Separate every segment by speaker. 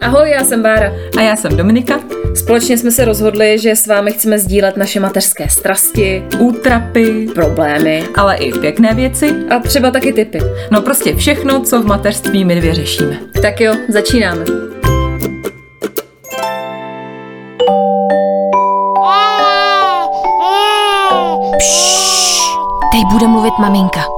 Speaker 1: Ahoj, já jsem Bára.
Speaker 2: A já jsem Dominika.
Speaker 1: Společně jsme se rozhodli, že s vámi chceme sdílet naše mateřské strasti,
Speaker 2: útrapy,
Speaker 1: problémy,
Speaker 2: ale i pěkné věci.
Speaker 1: A třeba taky typy.
Speaker 2: No prostě všechno, co v mateřství my dvě řešíme.
Speaker 1: Tak jo, začínáme.
Speaker 3: Pšš, teď bude mluvit maminka.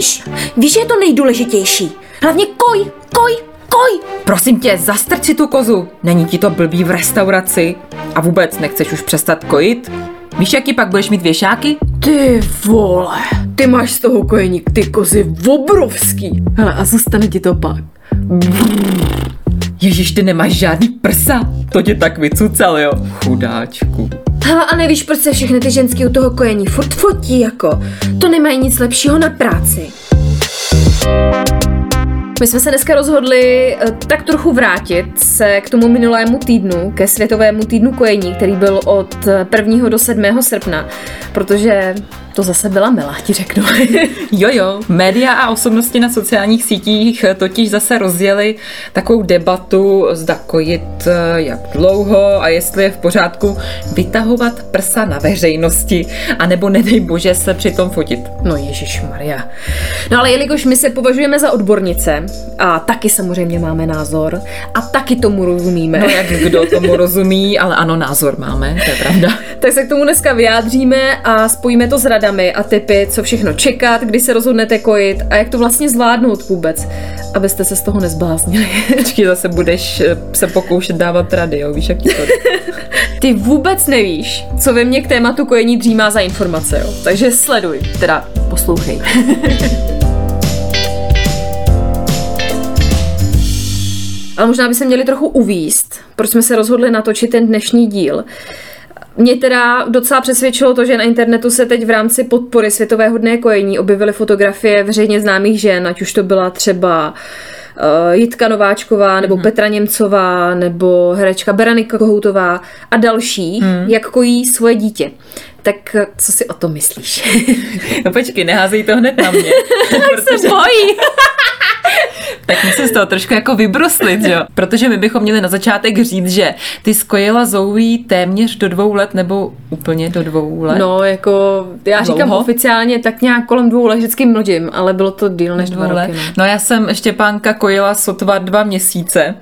Speaker 4: Kojíš? Víš, že je to nejdůležitější. Hlavně koj, koj, koj.
Speaker 2: Prosím tě, zastrč si tu kozu. Není ti to blbý v restauraci? A vůbec nechceš už přestat kojit? Víš, jaký pak budeš mít věšáky?
Speaker 1: Ty vole, ty máš z toho kojení ty kozy obrovský. Hele, a zůstane ti to pak.
Speaker 2: Ježíš, ty nemáš žádný prsa. To tě tak vycucal, jo? Chudáčku.
Speaker 4: Hele, a nevíš, proč se všechny ty ženský u toho kojení furt fotí, jako? To nemají nic lepšího na práci.
Speaker 1: My jsme se dneska rozhodli eh, tak trochu vrátit se k tomu minulému týdnu, ke Světovému týdnu kojení, který byl od 1. do 7. srpna, protože to zase byla milá, ti řeknu.
Speaker 2: jo, jo. Média a osobnosti na sociálních sítích totiž zase rozjeli takovou debatu, zda kojit eh, jak dlouho a jestli je v pořádku vytahovat prsa na veřejnosti, anebo nedej bože se přitom fotit.
Speaker 1: No Ježíš Maria. No ale jelikož my se považujeme za odbornice a taky samozřejmě máme názor a taky tomu rozumíme.
Speaker 2: No jak kdo tomu rozumí, ale ano, názor máme, to je pravda.
Speaker 1: tak se k tomu dneska vyjádříme a spojíme to s radami a typy, co všechno čekat, kdy se rozhodnete kojit a jak to vlastně zvládnout vůbec, abyste se z toho nezbláznili.
Speaker 2: Počkej, zase budeš eh, se pokoušet dávat rady, jo? Víš, jak ti to
Speaker 1: Ty vůbec nevíš, co ve mně k tématu kojení dřímá za informace, jo? Takže sleduj, teda poslouchej. Ale možná by se měli trochu uvíst, proč jsme se rozhodli natočit ten dnešní díl. Mě teda docela přesvědčilo to, že na internetu se teď v rámci podpory Světového dne kojení objevily fotografie veřejně známých žen, ať už to byla třeba uh, Jitka Nováčková, nebo mm. Petra Němcová, nebo herečka Beranika Kohoutová a další, mm. jak kojí svoje dítě. Tak eh, co si o tom myslíš?
Speaker 2: no počkej, neházej to hned na mě.
Speaker 1: protože... se bojí.
Speaker 2: tak musím z toho trošku jako vybruslit, jo. Protože my bychom měli na začátek říct, že ty skojila Zoe téměř do dvou let nebo úplně do dvou let.
Speaker 1: No, jako já Dlouho? říkám oficiálně tak nějak kolem dvou let vždycky mlodím, ale bylo to díl než dva let. roky.
Speaker 2: No. no já jsem Štěpánka kojila sotva dva měsíce,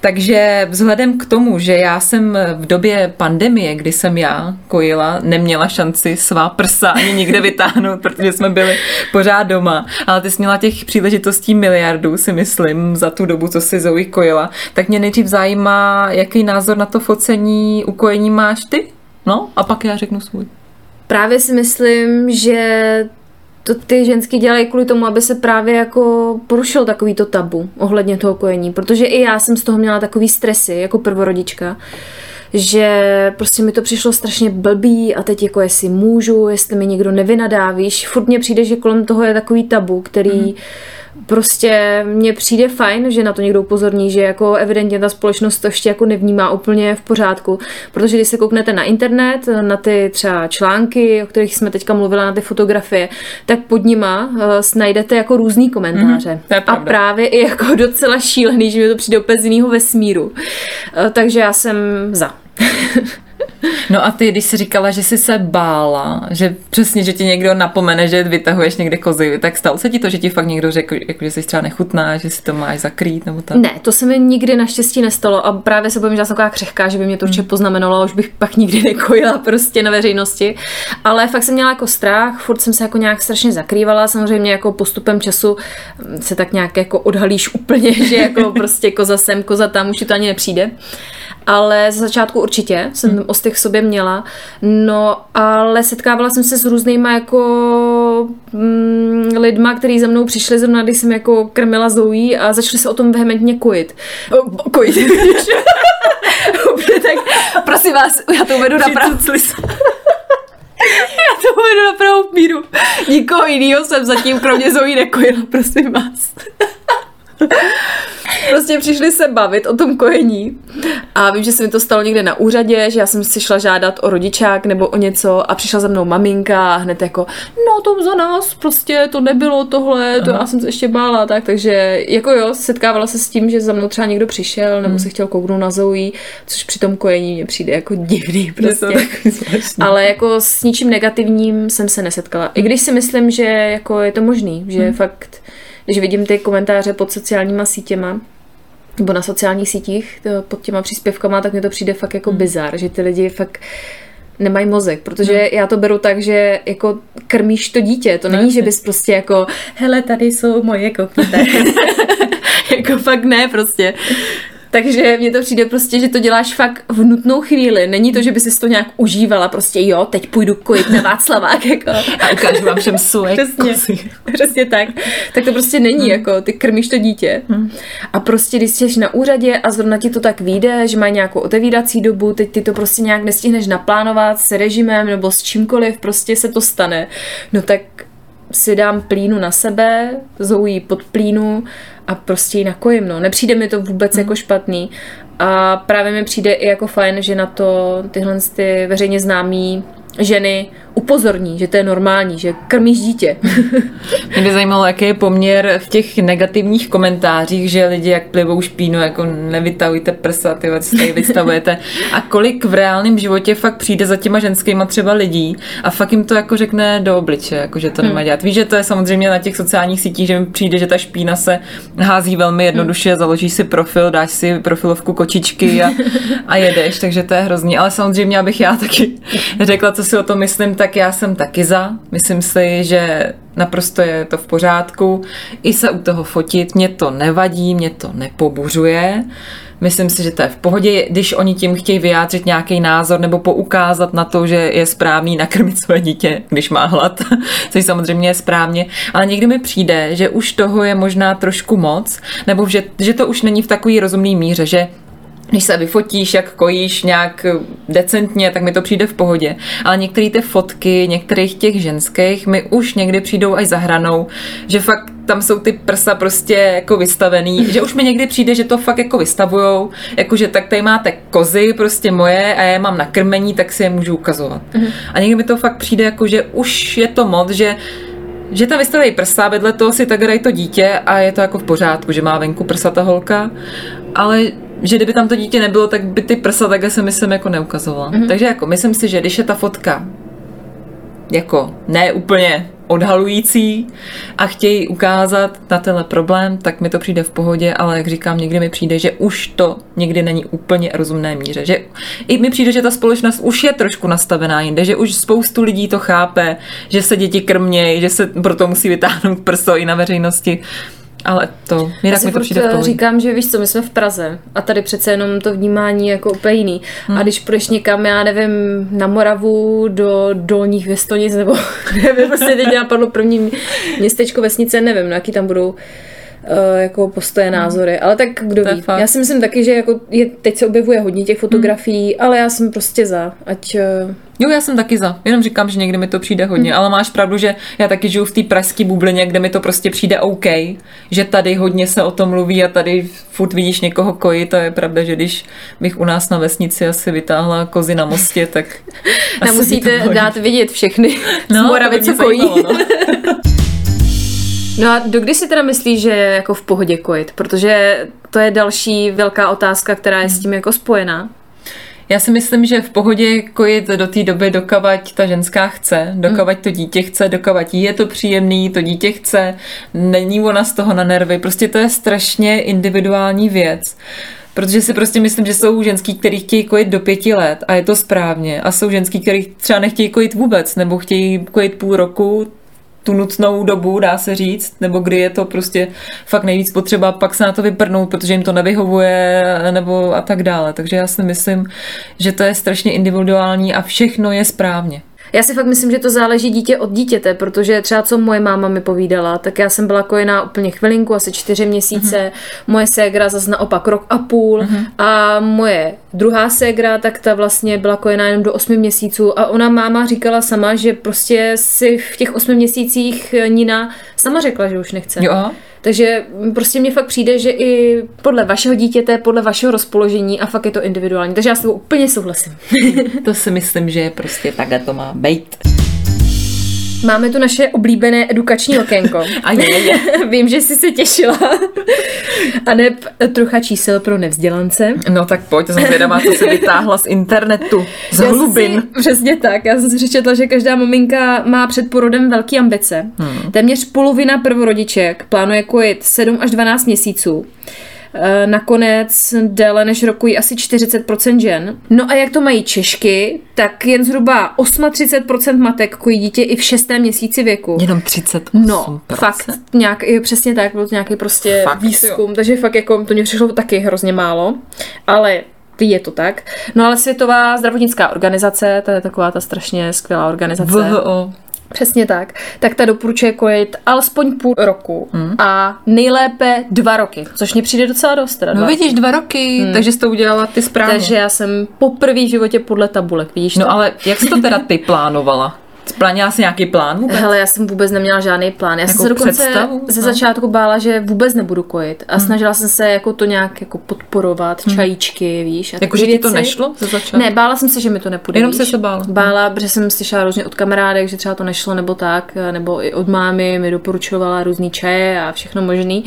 Speaker 2: takže vzhledem k tomu, že já jsem v době pandemie, kdy jsem já kojila, neměla šanci svá prsa ani nikde vytáhnout, protože jsme byli pořád doma, ale ty jsi měla těch příležitostí miliardů, si myslím, myslím, za tu dobu, co si Zoe kojila, tak mě nejdřív zajímá, jaký názor na to focení ukojení máš ty? No, a pak já řeknu svůj.
Speaker 1: Právě si myslím, že to ty ženský dělají kvůli tomu, aby se právě jako porušil takový to tabu ohledně toho kojení, protože i já jsem z toho měla takový stresy jako prvorodička, že prostě mi to přišlo strašně blbý a teď jako jestli můžu, jestli mi někdo nevynadá, víš, furt mně přijde, že kolem toho je takový tabu, který mm prostě mně přijde fajn, že na to někdo upozorní, že jako evidentně ta společnost to ještě jako nevnímá úplně v pořádku, protože když se kouknete na internet, na ty třeba články, o kterých jsme teďka mluvila, na ty fotografie, tak pod nima uh, najdete jako různý komentáře.
Speaker 2: Mm,
Speaker 1: a právě i jako docela šílený, že mi to přijde úplně z jiného vesmíru. Uh, takže já jsem za.
Speaker 2: No a ty, když jsi říkala, že jsi se bála, že přesně, že ti někdo napomene, že vytahuješ někde kozy, tak stalo se ti to, že ti fakt někdo řekl, jako, že jsi třeba nechutná, že si to máš zakrýt nebo tak?
Speaker 1: Ne, to se mi nikdy naštěstí nestalo a právě se bojím, že jsem taková křehká, že by mě to určitě hmm. poznamenalo a už bych pak nikdy nekojila prostě na veřejnosti. Ale fakt jsem měla jako strach, furt jsem se jako nějak strašně zakrývala, samozřejmě jako postupem času se tak nějak jako odhalíš úplně, že jako prostě koza sem, koza tam, už ti to ani nepřijde ale z začátku určitě jsem hmm. ostych v sobě měla. No, ale setkávala jsem se s různýma jako mm, lidma, kteří za mnou přišli zrovna, když jsem jako krmila Zoe a začali se o tom vehementně kojit. O, kojit. tak prosím vás, já to uvedu na pravou Já to uvedu na pravou míru. Nikoho jiného jsem zatím kromě Zoe nekojila, prosím vás. Prostě přišli se bavit o tom kojení. A vím, že se mi to stalo někde na úřadě, že já jsem si šla žádat o rodičák nebo o něco a přišla za mnou maminka a hned jako, no to za nás prostě to nebylo tohle, to Aha. já jsem se ještě bála, tak, takže jako jo, setkávala se s tím, že za mnou třeba někdo přišel nebo hmm. se chtěl kouknout na Zoe, což při tom kojení mě přijde jako divný prostě. Ale jako s ničím negativním jsem se nesetkala. I když si myslím, že jako je to možný, že hmm. fakt když vidím ty komentáře pod sociálníma sítěma, nebo na sociálních sítích to, pod těma příspěvkama, tak mi to přijde fakt jako hmm. bizar, že ty lidi fakt nemají mozek, protože no. já to beru tak, že jako krmíš to dítě, to není, no, že bys prostě jako hele, tady jsou moje kokyte. jako fakt ne prostě. Takže mně to přijde prostě, že to děláš fakt v nutnou chvíli. Není to, že by si to nějak užívala, prostě jo, teď půjdu kojit na Václavák, jako.
Speaker 2: A ukážu vám všem svoje
Speaker 1: Přesně, přesně tak. Tak to prostě není, hmm. jako ty krmíš to dítě. Hmm. A prostě, když jsi na úřadě a zrovna ti to tak vyjde, že mají nějakou otevírací dobu, teď ty to prostě nějak nestihneš naplánovat s režimem nebo s čímkoliv, prostě se to stane. No tak si dám plínu na sebe, zoují pod plínu a prostě ji nakojím. No. Nepřijde mi to vůbec mm. jako špatný. A právě mi přijde i jako fajn, že na to tyhle ty veřejně známí ženy upozorní, že to je normální, že krmíš dítě.
Speaker 2: Mě by zajímalo, jaký je poměr v těch negativních komentářích, že lidi jak plivou špínu, jako nevytahujte prsa, ty tady vystavujete. A kolik v reálném životě fakt přijde za těma ženskýma třeba lidí a fakt jim to jako řekne do obliče, jako že to hmm. nemá dělat. Víš, že to je samozřejmě na těch sociálních sítích, že mi přijde, že ta špína se hází velmi jednoduše, hmm. založíš si profil, dáš si profilovku kočičky a, a jedeš, takže to je hrozný. Ale samozřejmě, abych já taky řekla, co si o tom myslím, tak já jsem taky za. Myslím si, že naprosto je to v pořádku. I se u toho fotit, mě to nevadí, mě to nepobuřuje. Myslím si, že to je v pohodě, když oni tím chtějí vyjádřit nějaký názor nebo poukázat na to, že je správný nakrmit své dítě, když má hlad, což samozřejmě je správně. Ale někdy mi přijde, že už toho je možná trošku moc, nebo že, že to už není v takový rozumný míře, že když se vyfotíš, jak kojíš nějak decentně, tak mi to přijde v pohodě. Ale některé ty fotky, některých těch ženských mi už někdy přijdou až za hranou, že fakt tam jsou ty prsa prostě jako vystavený, že už mi někdy přijde, že to fakt jako vystavujou, jakože tak tady máte kozy prostě moje a já je mám na krmení, tak si je můžu ukazovat. Mm-hmm. A někdy mi to fakt přijde jako, že už je to moc, že že tam vystavují prsa, vedle toho si tak to dítě a je to jako v pořádku, že má venku prsa ta holka, ale že kdyby tam to dítě nebylo, tak by ty prsa takhle se myslím jako neukazovala. Mm-hmm. Takže jako myslím si, že když je ta fotka jako ne úplně odhalující a chtějí ukázat na tenhle problém, tak mi to přijde v pohodě, ale jak říkám, někdy mi přijde, že už to někdy není úplně rozumné míře. Že i mi přijde, že ta společnost už je trošku nastavená jinde, že už spoustu lidí to chápe, že se děti krmějí, že se proto musí vytáhnout prso i na veřejnosti. Ale to, jinak mi to přijde v pohodě.
Speaker 1: říkám, že víš co, my jsme v Praze a tady přece jenom to vnímání jako úplně jiný. Hmm. A když půjdeš někam, já nevím, na Moravu, do Dolních Věstonic, nebo nevím, prostě teď napadlo první městečko, vesnice, nevím, na jaký tam budou jako postoje, hmm. názory, ale tak kdo ví. Já si myslím taky, že jako je, teď se objevuje hodně těch fotografií, hmm. ale já jsem prostě za, ať uh,
Speaker 2: Jo, já jsem taky za. Jenom říkám, že někdy mi to přijde hodně, mm. ale máš pravdu, že já taky žiju v té pražské bublině, kde mi to prostě přijde OK, že tady hodně se o tom mluví a tady furt vidíš někoho koji, to je pravda, že když bych u nás na vesnici asi vytáhla kozy na mostě, tak
Speaker 1: Nemusíte dát vidět všechny no, Moravy, co kojí. Zajímalo, no. No a dokdy si teda myslíš, že je jako v pohodě kojit? Protože to je další velká otázka, která je s tím jako spojená.
Speaker 2: Já si myslím, že v pohodě kojit do té doby, dokavať ta ženská chce, dokavať to dítě chce, dokavať jí je to příjemný, to dítě chce, není ona z toho na nervy, prostě to je strašně individuální věc. Protože si prostě myslím, že jsou ženský, kteří chtějí kojit do pěti let a je to správně. A jsou ženský, kteří třeba nechtějí kojit vůbec, nebo chtějí kojit půl roku, tu nutnou dobu, dá se říct, nebo kdy je to prostě fakt nejvíc potřeba, pak se na to vyprnout, protože jim to nevyhovuje, nebo a tak dále. Takže já si myslím, že to je strašně individuální a všechno je správně.
Speaker 1: Já si fakt myslím, že to záleží dítě od dítěte, protože třeba co moje máma mi povídala, tak já jsem byla kojená úplně chvilinku, asi čtyři měsíce, mm-hmm. moje ségra zase naopak rok a půl mm-hmm. a moje druhá ségra, tak ta vlastně byla kojená jenom do osmi měsíců a ona máma říkala sama, že prostě si v těch osmi měsících Nina sama řekla, že už nechce.
Speaker 2: Jo.
Speaker 1: Takže prostě mně fakt přijde, že i podle vašeho dítěte, podle vašeho rozpoložení a fakt je to individuální. Takže já s tebou úplně souhlasím.
Speaker 2: To si myslím, že prostě takhle to má být.
Speaker 1: Máme tu naše oblíbené edukační okénko.
Speaker 2: A je, je.
Speaker 1: Vím, že jsi se těšila. A ne trocha čísel pro nevzdělance.
Speaker 2: No tak pojď, jsem zvědavá, co se vytáhla z internetu, z
Speaker 1: Já
Speaker 2: hlubin.
Speaker 1: Si, přesně tak. Já jsem si přečetla, že každá maminka má před porodem velké ambice. Hmm. Téměř polovina prvorodiček plánuje kojit 7 až 12 měsíců. E, Nakonec déle než rokují asi 40% žen. No a jak to mají Češky, tak jen zhruba 38% matek kojí dítě i v šestém měsíci věku.
Speaker 2: Jenom 38%.
Speaker 1: No, fakt, nějak, jo, přesně tak, byl to nějaký prostě
Speaker 2: Fakt,
Speaker 1: výzkum, takže fakt jako, to mě přišlo taky hrozně málo, ale je to tak. No ale Světová zdravotnická organizace, to je taková ta strašně skvělá organizace.
Speaker 2: VHO.
Speaker 1: Přesně tak. Tak ta doporučuje kojit alespoň půl roku hmm. a nejlépe dva roky, což mě přijde docela dost. Teda
Speaker 2: No
Speaker 1: dva
Speaker 2: vidíš, dva roky, hmm. takže jsi to udělala ty správně.
Speaker 1: Takže já jsem poprvé v životě podle tabulek, vidíš
Speaker 2: No
Speaker 1: to?
Speaker 2: ale jak jsi to teda ty plánovala? Plánila jsi nějaký plán vůbec?
Speaker 1: Hele, já jsem vůbec neměla žádný plán. Já jsem se dokonce
Speaker 2: představu?
Speaker 1: ze začátku bála, že vůbec nebudu kojit. A snažila jsem se jako to nějak jako podporovat, čajíčky, víš. A
Speaker 2: Jako, že ti to nešlo ze začátku?
Speaker 1: Ne, bála jsem se, že mi to nepůjde.
Speaker 2: Jenom se bála.
Speaker 1: Bála, protože jsem slyšela různě od kamarádek, že třeba to nešlo nebo tak, nebo i od mámy mi doporučovala různý čaje a všechno možný.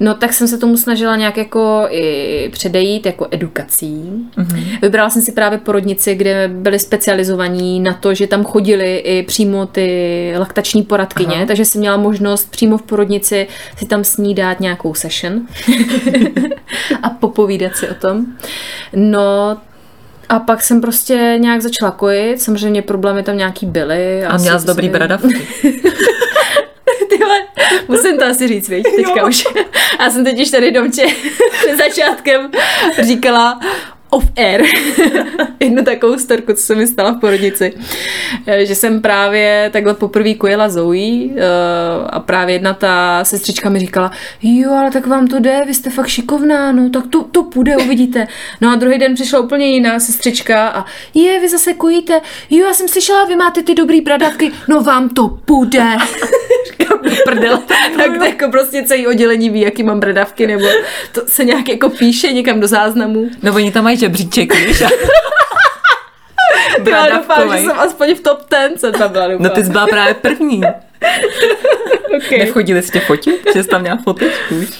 Speaker 1: No tak jsem se tomu snažila nějak jako i předejít, jako edukací. Mm-hmm. Vybrala jsem si právě porodnici, kde byli specializovaní na to, že tam chodili i přímo ty laktační poradkyně, Aha. takže jsem měla možnost přímo v porodnici si tam s ní dát nějakou session a popovídat si o tom. No, a pak jsem prostě nějak začala kojit, samozřejmě problémy tam nějaký byly.
Speaker 2: A měla jsi dobrý bradavky.
Speaker 1: Tyhle, musím to asi říct, víš, teďka už. A já jsem totiž tady domče začátkem říkala off air. Jednu takovou storku, co se mi stala v porodnici. Eh, Že jsem právě takhle poprvé kojila Zoe eh, a právě jedna ta sestřička mi říkala, jo, ale tak vám to jde, vy jste fakt šikovná, no tak to, to půjde, uvidíte. No a druhý den přišla úplně jiná sestřička a je, vy zase kojíte, jo, já jsem slyšela, vy máte ty dobrý bradavky, no vám to půjde. Říkám, do prdele. tak to jako prostě celý oddělení ví, jaký mám bradavky, nebo to se nějak jako píše někam do záznamu.
Speaker 2: No oni tam mají žebříček, víš?
Speaker 1: Já doufám, že jsem aspoň v top 10 jsem tam byla, doufám.
Speaker 2: No ty jsi byla právě první.
Speaker 1: okay.
Speaker 2: Nevchodili jste fotit? Že jsi tam měla fotečku, víš?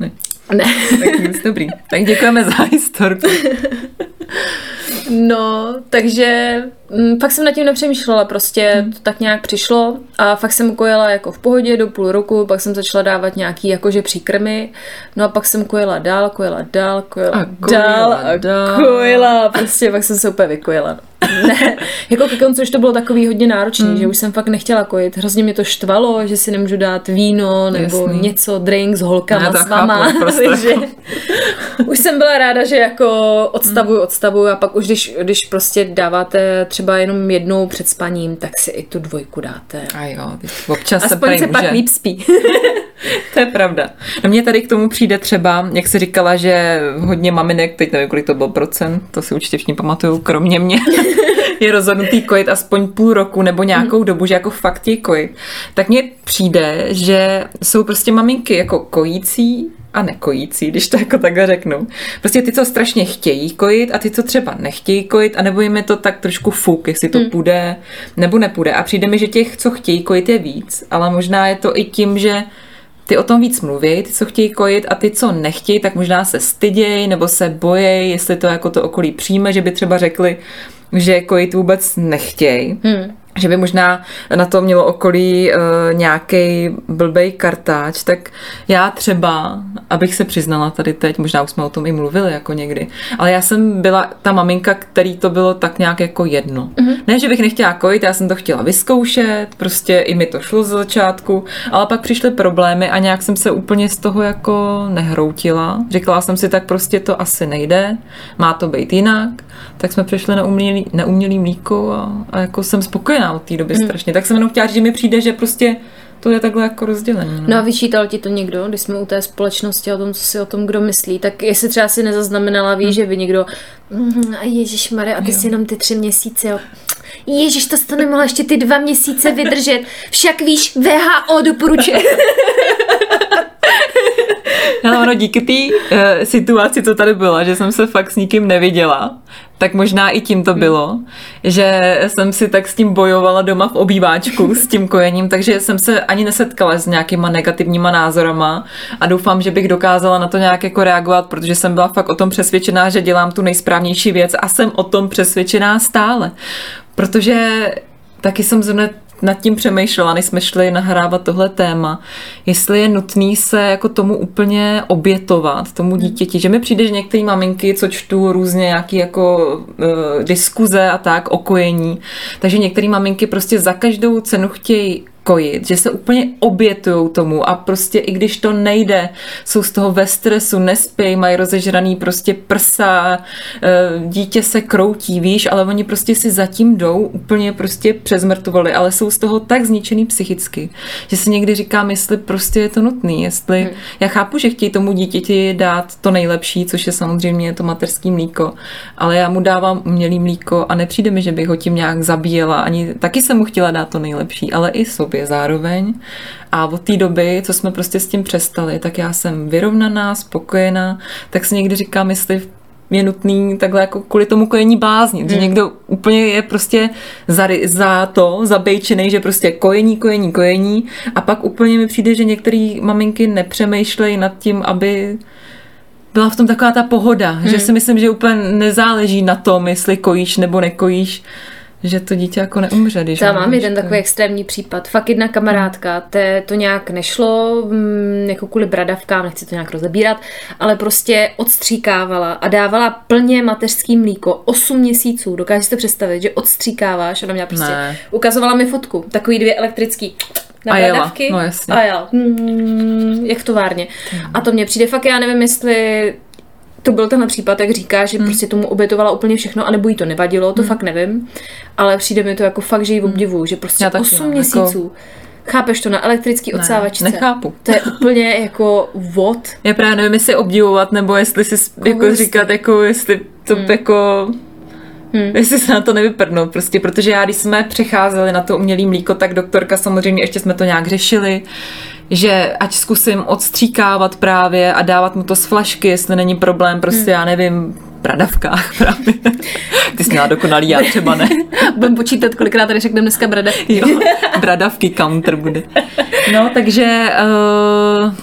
Speaker 2: Ne.
Speaker 1: Ne.
Speaker 2: Tak nic, dobrý. Tak děkujeme za historku.
Speaker 1: No, takže m, fakt jsem nad tím nepřemýšlela, prostě to tak nějak přišlo a fakt jsem kojela jako v pohodě do půl roku, pak jsem začala dávat nějaký jakože příkrmy, no a pak jsem kojela dál, kojela dál, kojela,
Speaker 2: A kojila
Speaker 1: dál a
Speaker 2: dál.
Speaker 1: kojela, prostě pak jsem se úplně vykojela. Ne, jako ke konci už to bylo takový hodně náročný, mm. že už jsem fakt nechtěla kojit, hrozně mě to štvalo, že si nemůžu dát víno nebo
Speaker 2: Jasný.
Speaker 1: něco, drink s holkama,
Speaker 2: Ne,
Speaker 1: s váma,
Speaker 2: prostě.
Speaker 1: takže už jsem byla ráda, že jako odstavuju, odstavuju a pak už když, když prostě dáváte třeba jenom jednou před spaním, tak si i tu dvojku dáte.
Speaker 2: A jo, občas se
Speaker 1: Aspoň
Speaker 2: prý
Speaker 1: se pak líp spí.
Speaker 2: To je pravda. No mně tady k tomu přijde třeba, jak se říkala, že hodně maminek, teď nevím, kolik to byl procent, to si určitě všichni pamatuju, kromě mě, je rozhodnutý kojit aspoň půl roku nebo nějakou dobu, že jako fakt chtějí kojit. Tak mně přijde, že jsou prostě maminky jako kojící a nekojící, když to jako takhle řeknu. Prostě ty, co strašně chtějí kojit a ty, co třeba nechtějí kojit a nebo jim je to tak trošku fuk, jestli to půjde nebo nepůjde. A přijde mi, že těch, co chtějí kojit, je víc, ale možná je to i tím, že ty o tom víc mluví, ty, co chtějí kojit a ty, co nechtějí, tak možná se stydějí nebo se bojejí, jestli to jako to okolí přijme, že by třeba řekli, že kojit vůbec nechtějí. Hmm. Že by možná na to mělo okolí uh, nějaký blbej kartáč, tak já třeba, abych se přiznala tady teď, možná už jsme o tom i mluvili jako někdy, ale já jsem byla ta maminka, který to bylo tak nějak jako jedno. Mm-hmm. Ne, že bych nechtěla kojit, já jsem to chtěla vyzkoušet, prostě i mi to šlo z začátku, ale pak přišly problémy a nějak jsem se úplně z toho jako nehroutila. Říkala jsem si, tak prostě to asi nejde, má to být jinak, tak jsme přišli na umělý, na umělý mlíko a, a jako jsem spokojená od té doby mm. strašně. Tak jsem jenom chtěla říct, že mi přijde, že prostě to je takhle jako rozdělení.
Speaker 1: No a vyčítal ti to někdo, když jsme u té společnosti o tom, co si o tom kdo myslí, tak jestli třeba si nezaznamenala, víš, že by někdo "Mhm, a Ježíš Mare, a ty jsi jenom ty tři měsíce, jo. Ježíš, to jsi to nemohla ještě ty dva měsíce vydržet. Však víš, VHO doporučuje.
Speaker 2: No, ono díky té uh, situaci, co tady byla, že jsem se fakt s nikým neviděla, tak možná i tím to bylo, že jsem si tak s tím bojovala doma v obýváčku s tím kojením, takže jsem se ani nesetkala s nějakýma negativníma názorama a doufám, že bych dokázala na to nějak jako reagovat, protože jsem byla fakt o tom přesvědčená, že dělám tu nejsprávnější věc a jsem o tom přesvědčená stále. Protože taky jsem zrovna nad tím přemýšlela, než jsme šli nahrávat tohle téma, jestli je nutný se jako tomu úplně obětovat, tomu dítěti. Že mi přijde, že některé maminky, co čtu různě nějaký jako uh, diskuze a tak, okojení, takže některé maminky prostě za každou cenu chtějí kojit, že se úplně obětují tomu a prostě i když to nejde, jsou z toho ve stresu, nespějí, mají rozežraný prostě prsa, eh, dítě se kroutí, víš, ale oni prostě si zatím jdou, úplně prostě přezmrtovali, ale jsou z toho tak zničený psychicky, že si někdy říkám, jestli prostě je to nutný, jestli, hmm. já chápu, že chtějí tomu dítěti dát to nejlepší, což je samozřejmě to materský mlíko, ale já mu dávám umělý mlíko a nepřijde mi, že bych ho tím nějak zabíjela, ani taky jsem mu chtěla dát to nejlepší, ale i sobě sobě zároveň. A od té doby, co jsme prostě s tím přestali, tak já jsem vyrovnaná, spokojená, tak si někdy říkám, jestli je nutný takhle jako kvůli tomu kojení bláznit, hmm. že někdo úplně je prostě za, za to zabejčený, že prostě kojení, kojení, kojení a pak úplně mi přijde, že některé maminky nepřemýšlejí nad tím, aby byla v tom taková ta pohoda, hmm. že si myslím, že úplně nezáleží na tom, jestli kojíš nebo nekojíš, že to dítě jako neumře. Když
Speaker 1: Já mám jeden takový extrémní případ. Fakt jedna kamarádka, te, to nějak nešlo, mm, jako kvůli bradavkám, nechci to nějak rozebírat, ale prostě odstříkávala a dávala plně mateřský mlíko 8 měsíců. Dokážeš si to představit, že odstříkáváš? Ona měla prostě, ne. ukazovala mi fotku, takový dvě elektrický na a bradavky.
Speaker 2: Jela. No jasně.
Speaker 1: A jela. Mm, jak továrně. A to mně přijde fakt, já nevím, jestli to byl tenhle případ, jak říká, že hmm. prostě tomu obětovala úplně všechno, anebo jí to nevadilo, to hmm. fakt nevím, ale přijde mi to jako fakt, že ji hmm. obdivuju, že prostě Já 8 no, měsíců jako... Chápeš to na elektrický ne, odsávačce?
Speaker 2: Nechápu.
Speaker 1: To je úplně jako vod.
Speaker 2: Já právě nevím, jestli obdivovat, nebo jestli si Koho jako jste? říkat, jako jestli to hmm. jako Hmm. Jestli se na to nevyprdnout prostě, protože já, když jsme přecházeli na to umělý mlíko, tak doktorka samozřejmě ještě jsme to nějak řešili, že ať zkusím odstříkávat právě a dávat mu to z flašky, jestli není problém, prostě hmm. já nevím, bradavkách právě. Ty jsi měla dokonalý, já třeba ne.
Speaker 1: Budem počítat, kolikrát tady řekneme dneska bradavky.
Speaker 2: jo, bradavky counter bude. No, takže... Uh,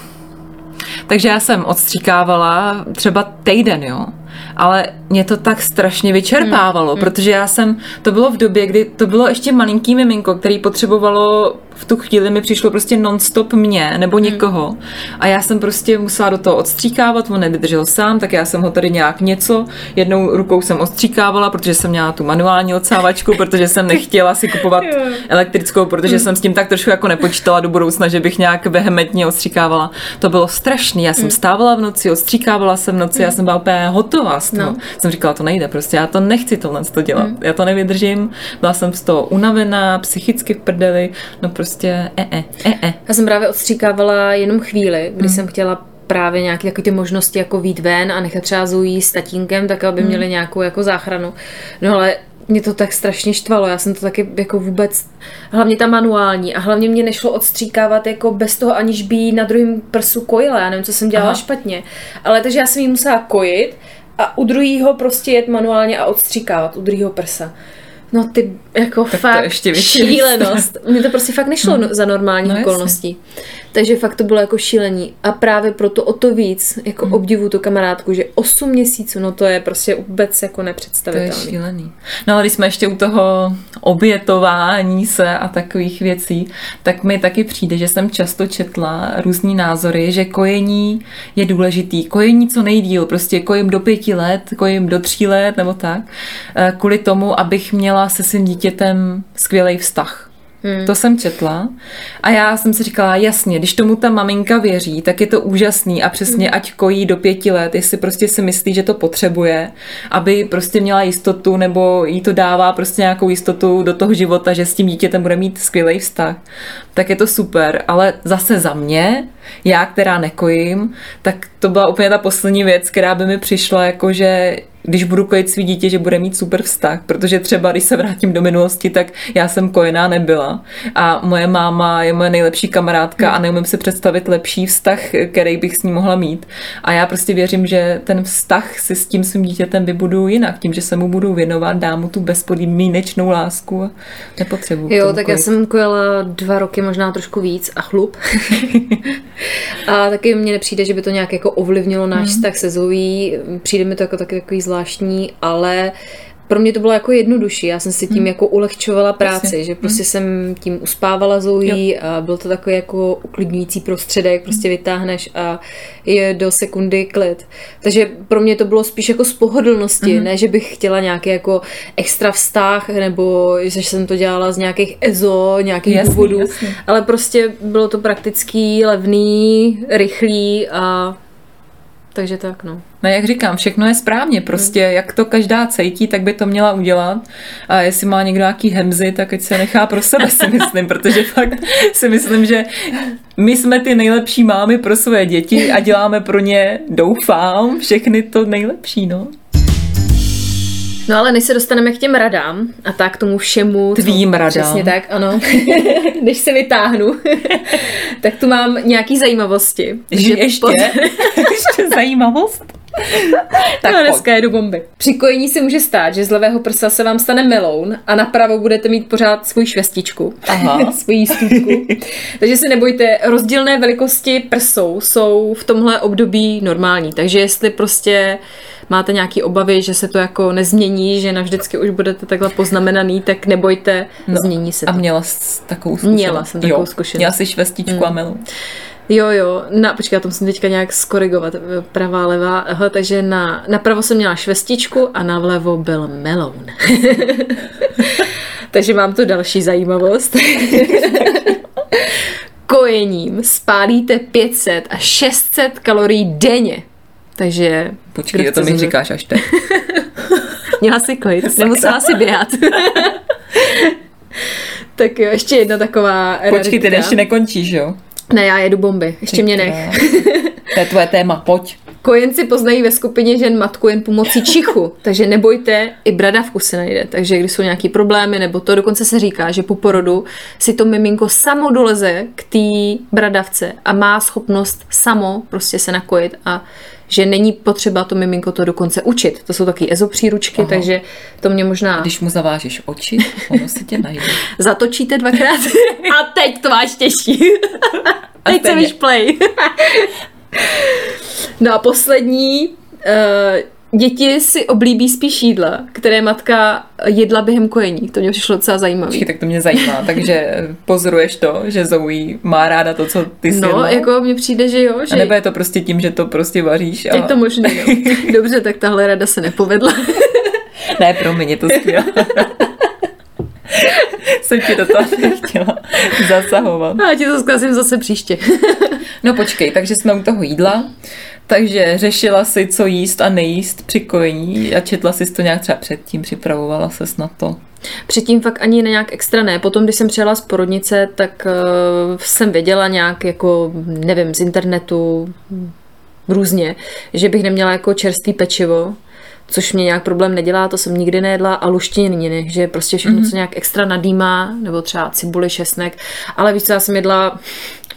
Speaker 2: takže já jsem odstříkávala třeba týden, jo ale mě to tak strašně vyčerpávalo, hmm. protože já jsem, to bylo v době, kdy to bylo ještě malinký miminko, který potřebovalo v tu chvíli mi přišlo prostě non-stop mě nebo hmm. někoho a já jsem prostě musela do toho odstříkávat, on nevydržel sám, tak já jsem ho tady nějak něco, jednou rukou jsem odstříkávala, protože jsem měla tu manuální odsávačku, protože jsem nechtěla si kupovat elektrickou, protože hmm. jsem s tím tak trošku jako nepočítala do budoucna, že bych nějak vehementně odstříkávala. To bylo strašné, já jsem hmm. stávala v noci, odstříkávala jsem v noci, já jsem byla úplně hotová z toho. No. Jsem říkala, to nejde, prostě já to nechci tohle to dělat, já to nevydržím, byla jsem z toho unavená, psychicky v prdeli, no prostě e, e, e, e.
Speaker 1: Já jsem právě odstříkávala jenom chvíli, kdy hmm. jsem chtěla právě nějaké takové ty možnosti jako vít ven a nechat třeba Zoe s tatínkem, tak aby hmm. měli nějakou jako záchranu. No ale mě to tak strašně štvalo, já jsem to taky jako vůbec, hlavně ta manuální a hlavně mě nešlo odstříkávat jako bez toho, aniž by na druhém prsu kojila, já nevím, co jsem dělala Aha. špatně, ale takže já jsem jí musela kojit a u druhého prostě jet manuálně a odstříkávat, u druhého prsa. No ty jako tak fakt ještě šílenost. Mně to prostě fakt nešlo hmm. za normální no, okolností. Jasně. Takže fakt to bylo jako šílení. A právě proto o to víc jako hmm. obdivu tu kamarádku, že 8 měsíců, no to je prostě vůbec jako nepředstavitelné.
Speaker 2: To je šílený. No ale když jsme ještě u toho obětování se a takových věcí, tak mi taky přijde, že jsem často četla různý názory, že kojení je důležitý. Kojení co nejdíl, prostě kojím do pěti let, kojím do tří let nebo tak, eh, kvůli tomu, abych měla se svým dítětem skvělý vztah Hmm. To jsem četla a já jsem si říkala, jasně, když tomu ta maminka věří, tak je to úžasný a přesně hmm. ať kojí do pěti let, jestli prostě si myslí, že to potřebuje, aby prostě měla jistotu nebo jí to dává prostě nějakou jistotu do toho života, že s tím dítětem bude mít skvělý vztah, tak je to super, ale zase za mě, já, která nekojím, tak to byla úplně ta poslední věc, která by mi přišla, jako že když budu kojit svý dítě, že bude mít super vztah, protože třeba, když se vrátím do minulosti, tak já jsem kojená nebyla a moje máma je moje nejlepší kamarádka a neumím si představit lepší vztah, který bych s ní mohla mít. A já prostě věřím, že ten vztah si s tím svým dítětem vybudu jinak, tím, že se mu budu věnovat, dám mu tu bezpodmínečnou lásku a nepotřebuji.
Speaker 1: Jo, tak kojit. já jsem kojela dva roky, možná trošku víc a chlup. a taky mně nepřijde, že by to nějak jako ovlivnilo náš hmm. vztah se Zoe. Přijde mi to jako taky takový zvláštní, ale pro mě to bylo jako jednodušší. Já jsem si tím hmm. jako ulehčovala práci, Jasně. že prostě hmm. jsem tím uspávala Zoe a byl to takový jako uklidňující prostředek, prostě hmm. vytáhneš a je do sekundy klid. Takže pro mě to bylo spíš jako z pohodlnosti, hmm. ne, že bych chtěla nějaký jako extra vztah, nebo že jsem to dělala z nějakých EZO, nějakých jasný, důvodů, jasný. ale prostě bylo to praktický, levný, rychlý a takže tak, no.
Speaker 2: No jak říkám, všechno je správně, prostě hmm. jak to každá cejtí, tak by to měla udělat a jestli má někdo nějaký hemzy, tak ať se nechá pro sebe si myslím, protože fakt si myslím, že my jsme ty nejlepší mámy pro své děti a děláme pro ně, doufám, všechny to nejlepší, no.
Speaker 1: No ale než se dostaneme k těm radám a tak k tomu všemu.
Speaker 2: Tvým radám.
Speaker 1: Přesně tak, ano. než se vytáhnu, tak tu mám nějaký zajímavosti.
Speaker 2: Že ještě? Pod... ještě zajímavost?
Speaker 1: tak no, dneska jedu bomby. Při kojení se může stát, že z levého prsa se vám stane meloun a napravo budete mít pořád svůj švestičku, Aha. svůj stůdku. takže se nebojte, rozdílné velikosti prsou jsou v tomhle období normální, takže jestli prostě máte nějaké obavy, že se to jako nezmění, že navždycky už budete takhle poznamenaný, tak nebojte, no. změní se to.
Speaker 2: A měla jsi takovou zkušenost?
Speaker 1: Měla jsem takovou zkušenost.
Speaker 2: Měla jsi švestičku mm. a melu.
Speaker 1: Jo, jo, na, počkej, já to musím teďka nějak skorigovat, pravá, levá, aha, takže na, napravo jsem měla švestičku a na vlevo byl meloun. takže mám tu další zajímavost. Kojením spálíte 500 a 600 kalorií denně. Takže...
Speaker 2: Počkej, to mi říkáš až teď.
Speaker 1: Měla si klid, nemusela si běhat. tak jo, ještě jedna taková
Speaker 2: Počkej, ty ještě nekončíš, jo?
Speaker 1: Ne, já jedu bomby, ještě mě nech.
Speaker 2: to je tvoje téma, pojď.
Speaker 1: Kojenci poznají ve skupině žen matku jen pomocí čichu, takže nebojte, i bradavku se najde. Takže když jsou nějaký problémy, nebo to dokonce se říká, že po porodu si to miminko samo doleze k té bradavce a má schopnost samo prostě se nakojit a že není potřeba to miminko to dokonce učit. To jsou taky ezopříručky, Aha. takže to mě možná...
Speaker 2: Když mu zavážeš oči, ono se tě najde.
Speaker 1: Zatočíte dvakrát a teď to máš těžší. a teď se víš play. No a poslední, uh, Děti si oblíbí spíš jídla, které matka jedla během kojení. To mě přišlo docela zajímavé.
Speaker 2: tak to mě zajímá. Takže pozoruješ to, že Zoe má ráda to, co ty jsi
Speaker 1: No, jedla? jako mně přijde, že jo. Že...
Speaker 2: A nebo je to prostě tím, že to prostě vaříš?
Speaker 1: A... Je to možné, jo. Dobře, tak tahle rada se nepovedla.
Speaker 2: ne, promiň, je to skvělé. jsem ti do toho nechtěla zasahovat.
Speaker 1: A ti to zkazím zase příště.
Speaker 2: no počkej, takže jsme u toho jídla. Takže řešila si, co jíst a nejíst při kojení a četla si to nějak třeba předtím, připravovala se na to.
Speaker 1: Předtím fakt ani nějak extra ne. Potom, když jsem přijela z porodnice, tak uh, jsem věděla nějak jako, nevím, z internetu různě, že bych neměla jako čerstvý pečivo, což mě nějak problém nedělá, to jsem nikdy nejedla, a luštěniny, že prostě všechno, mm-hmm. co nějak extra nadýmá, nebo třeba cibuli, šesnek, ale víš co, já jsem jedla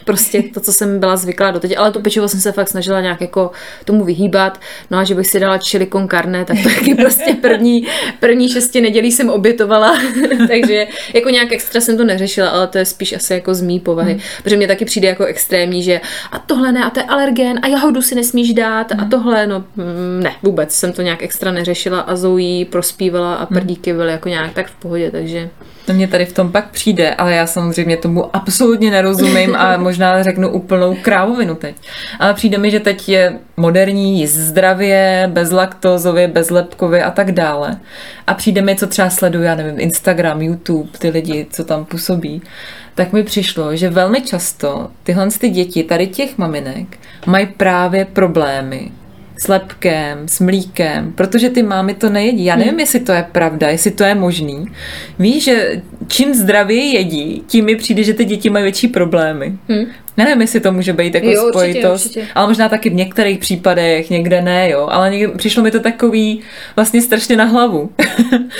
Speaker 1: prostě to, co jsem byla zvyklá doteď, ale to pečivo jsem se fakt snažila nějak jako tomu vyhýbat, no a že bych si dala chili con carne, tak to taky prostě první, první šesti nedělí jsem obětovala, takže jako nějak extra jsem to neřešila, ale to je spíš asi jako z mý povahy, hmm. protože mě taky přijde jako extrémní, že a tohle ne, a to je alergen, a jahodu si nesmíš dát, hmm. a tohle, no mm, ne, vůbec jsem to nějak extra neřešila a Zoe prospívala a prdíky byly jako nějak tak v pohodě, takže
Speaker 2: to mě tady v tom pak přijde, ale já samozřejmě tomu absolutně nerozumím a možná řeknu úplnou krávovinu teď. Ale přijde mi, že teď je moderní jíst zdravě, bezlaktozově, bezlepkově a tak dále. A přijde mi, co třeba sleduju, já nevím, Instagram, YouTube, ty lidi, co tam působí, tak mi přišlo, že velmi často tyhle ty děti, tady těch maminek, mají právě problémy s lepkem, s mlíkem, protože ty mámy to nejedí. Já nevím, hmm. jestli to je pravda, jestli to je možný. Víš, že čím zdravěji jedí, tím mi přijde, že ty děti mají větší problémy. Hmm. Nevím, jestli to může být jako
Speaker 1: Jo, určitě,
Speaker 2: spojitost,
Speaker 1: určitě.
Speaker 2: ale možná taky v některých případech, někde ne, jo. Ale někde, přišlo mi to takový vlastně strašně na hlavu.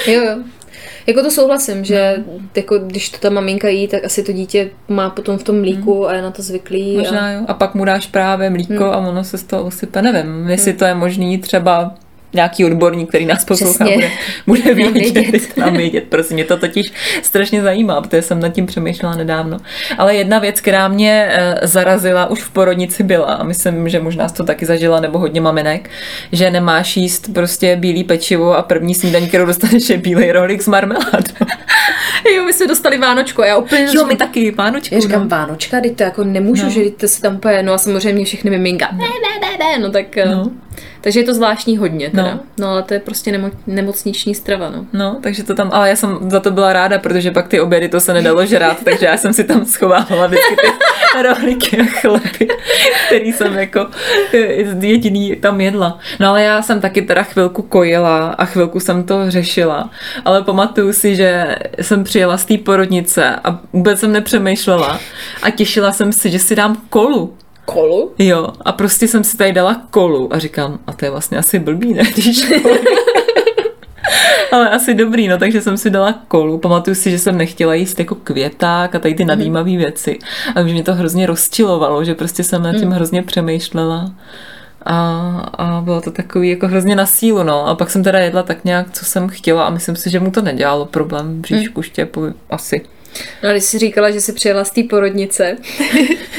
Speaker 1: Jo, jo. Jako to souhlasím, že jako, když to ta maminka jí, tak asi to dítě má potom v tom mlíku a je na to zvyklý.
Speaker 2: Možná
Speaker 1: a...
Speaker 2: jo. A pak mu dáš právě mlíko
Speaker 1: Hmm.
Speaker 2: a ono se z toho usype. Nevím, jestli to je možný třeba nějaký odborník, který nás poslouchá,
Speaker 1: Přesně.
Speaker 2: bude, bude vědět,
Speaker 1: vědět.
Speaker 2: nám vědět. Prostě mě to totiž strašně zajímá, protože jsem nad tím přemýšlela nedávno. Ale jedna věc, která mě eh, zarazila už v porodnici byla, a myslím, že možná to taky zažila, nebo hodně maminek, že nemáš jíst prostě bílý pečivo a první snídaň, kterou dostaneš, je bílej rohlík s marmeládou.
Speaker 1: Jo, my jsme dostali Vánočku a já úplně...
Speaker 2: jo, my taky, Vánočku.
Speaker 1: Já říkám,
Speaker 2: no.
Speaker 1: Vánočka, teď to jako nemůžu,
Speaker 2: No.
Speaker 1: no. že teď to se tam úplně, no a samozřejmě všechny miminka, ne, ne, ne, no tak,
Speaker 2: No.
Speaker 1: no. takže je to zvláštní hodně teda,
Speaker 2: No.
Speaker 1: no, no ale to je prostě nemo, nemocniční strava, no.
Speaker 2: No, takže to tam, ale já jsem za to byla ráda, protože pak ty obědy to se nedalo žrát, takže já jsem si tam schovávala vždycky ty rohlíky a chleby, který jsem jako eh, jediný tam jedla. No ale já jsem taky teda chvilku kojila a chvilku jsem to řešila, ale pamatuju si, že jsem přijela z té porodnice a vůbec jsem nepřemýšlela a těšila jsem si, že si dám kolu.
Speaker 1: Kolu?
Speaker 2: Jo, a prostě jsem si tady dala kolu a říkám, a to je vlastně asi blbý, ne? Když Ale asi dobrý, no, takže jsem si dala kolu. Pamatuju si, že jsem nechtěla jíst jako květák a tady ty nadýmavé věci. A už mě to hrozně rozčilovalo, že prostě jsem nad tím hrozně přemýšlela. A, a bylo to takový jako hrozně na sílu, no. A pak jsem teda jedla tak nějak, co jsem chtěla a myslím si, že mu to nedělalo problém v bříšku, štěpu, asi.
Speaker 1: No když jsi říkala, že jsi přijela z té porodnice,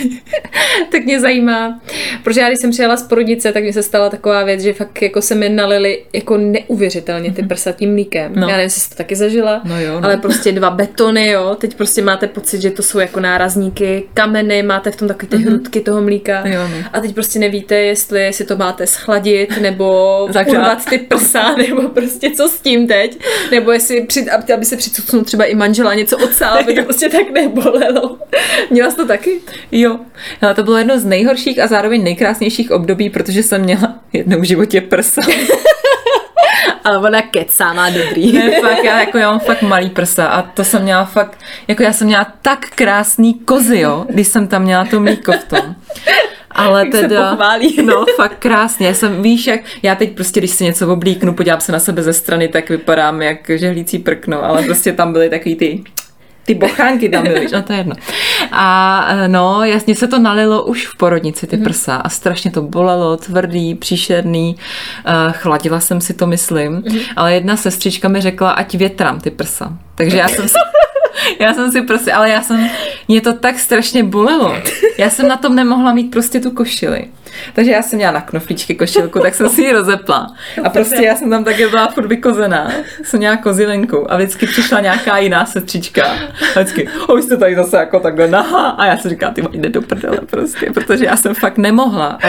Speaker 1: tak mě zajímá, protože já když jsem přijela z porodnice, tak mi se stala taková věc, že fakt jako se mi nalili jako neuvěřitelně ty prsa tím mlíkem.
Speaker 2: No.
Speaker 1: No. Já nevím, jestli jsi to taky zažila,
Speaker 2: No jo, no.
Speaker 1: ale prostě dva betony, jo, teď prostě máte pocit, že to jsou jako nárazníky, kameny, máte v tom takové ty hrudky toho mlíka
Speaker 2: Jo, no.
Speaker 1: a teď prostě nevíte, jestli si to máte schladit, nebo urvat ty prsa, nebo prostě co s tím teď, nebo jestli, při, aby aby se přicucnul třeba i manžela něco odsál, aby to prostě tak nebolelo. Měla jsi to taky?
Speaker 2: Jo, ale to bylo jedno z nejhorších a zároveň nejkrásnějších období, protože jsem měla jednou v životě prsa.
Speaker 1: Ale ona kecá, má dobrý.
Speaker 2: Ne, fakt, já, jako, já mám fakt malý prsa a to jsem měla fakt, jako já jsem měla tak krásný kozy, jo, když jsem tam měla to mlíko v tom. Ale
Speaker 1: Jak se
Speaker 2: teda,
Speaker 1: pochválí.
Speaker 2: no fakt krásně, já jsem, víš jak, já teď prostě, když si něco oblíknu, podívám se na sebe ze strany, tak vypadám jak žehlící prkno, ale prostě tam byly takový ty ty bochánky tam byly, no to je jedno. A eh, no, jasně se to nalilo už v porodnici, ty prsa a strašně to bolelo, tvrdý, příšerný, uh, chladila jsem si to, myslím, ale jedna sestřička mi řekla, ať větrám ty prsa. Takže já jsem si, já jsem si prostě, ale já jsem, mě to tak strašně bolelo. Já jsem na tom nemohla mít prostě tu košili. Takže já jsem měla na knoflíčky košilku, tak jsem si ji rozepla. A prostě já jsem tam také byla furt vykozená. Jsem měla kozilenku a vždycky přišla nějaká jiná sestřička. A vždycky, o, vy jste tady zase jako takhle nahá. A já si říkám, ty jde do prdele prostě, protože já jsem fakt nemohla. A,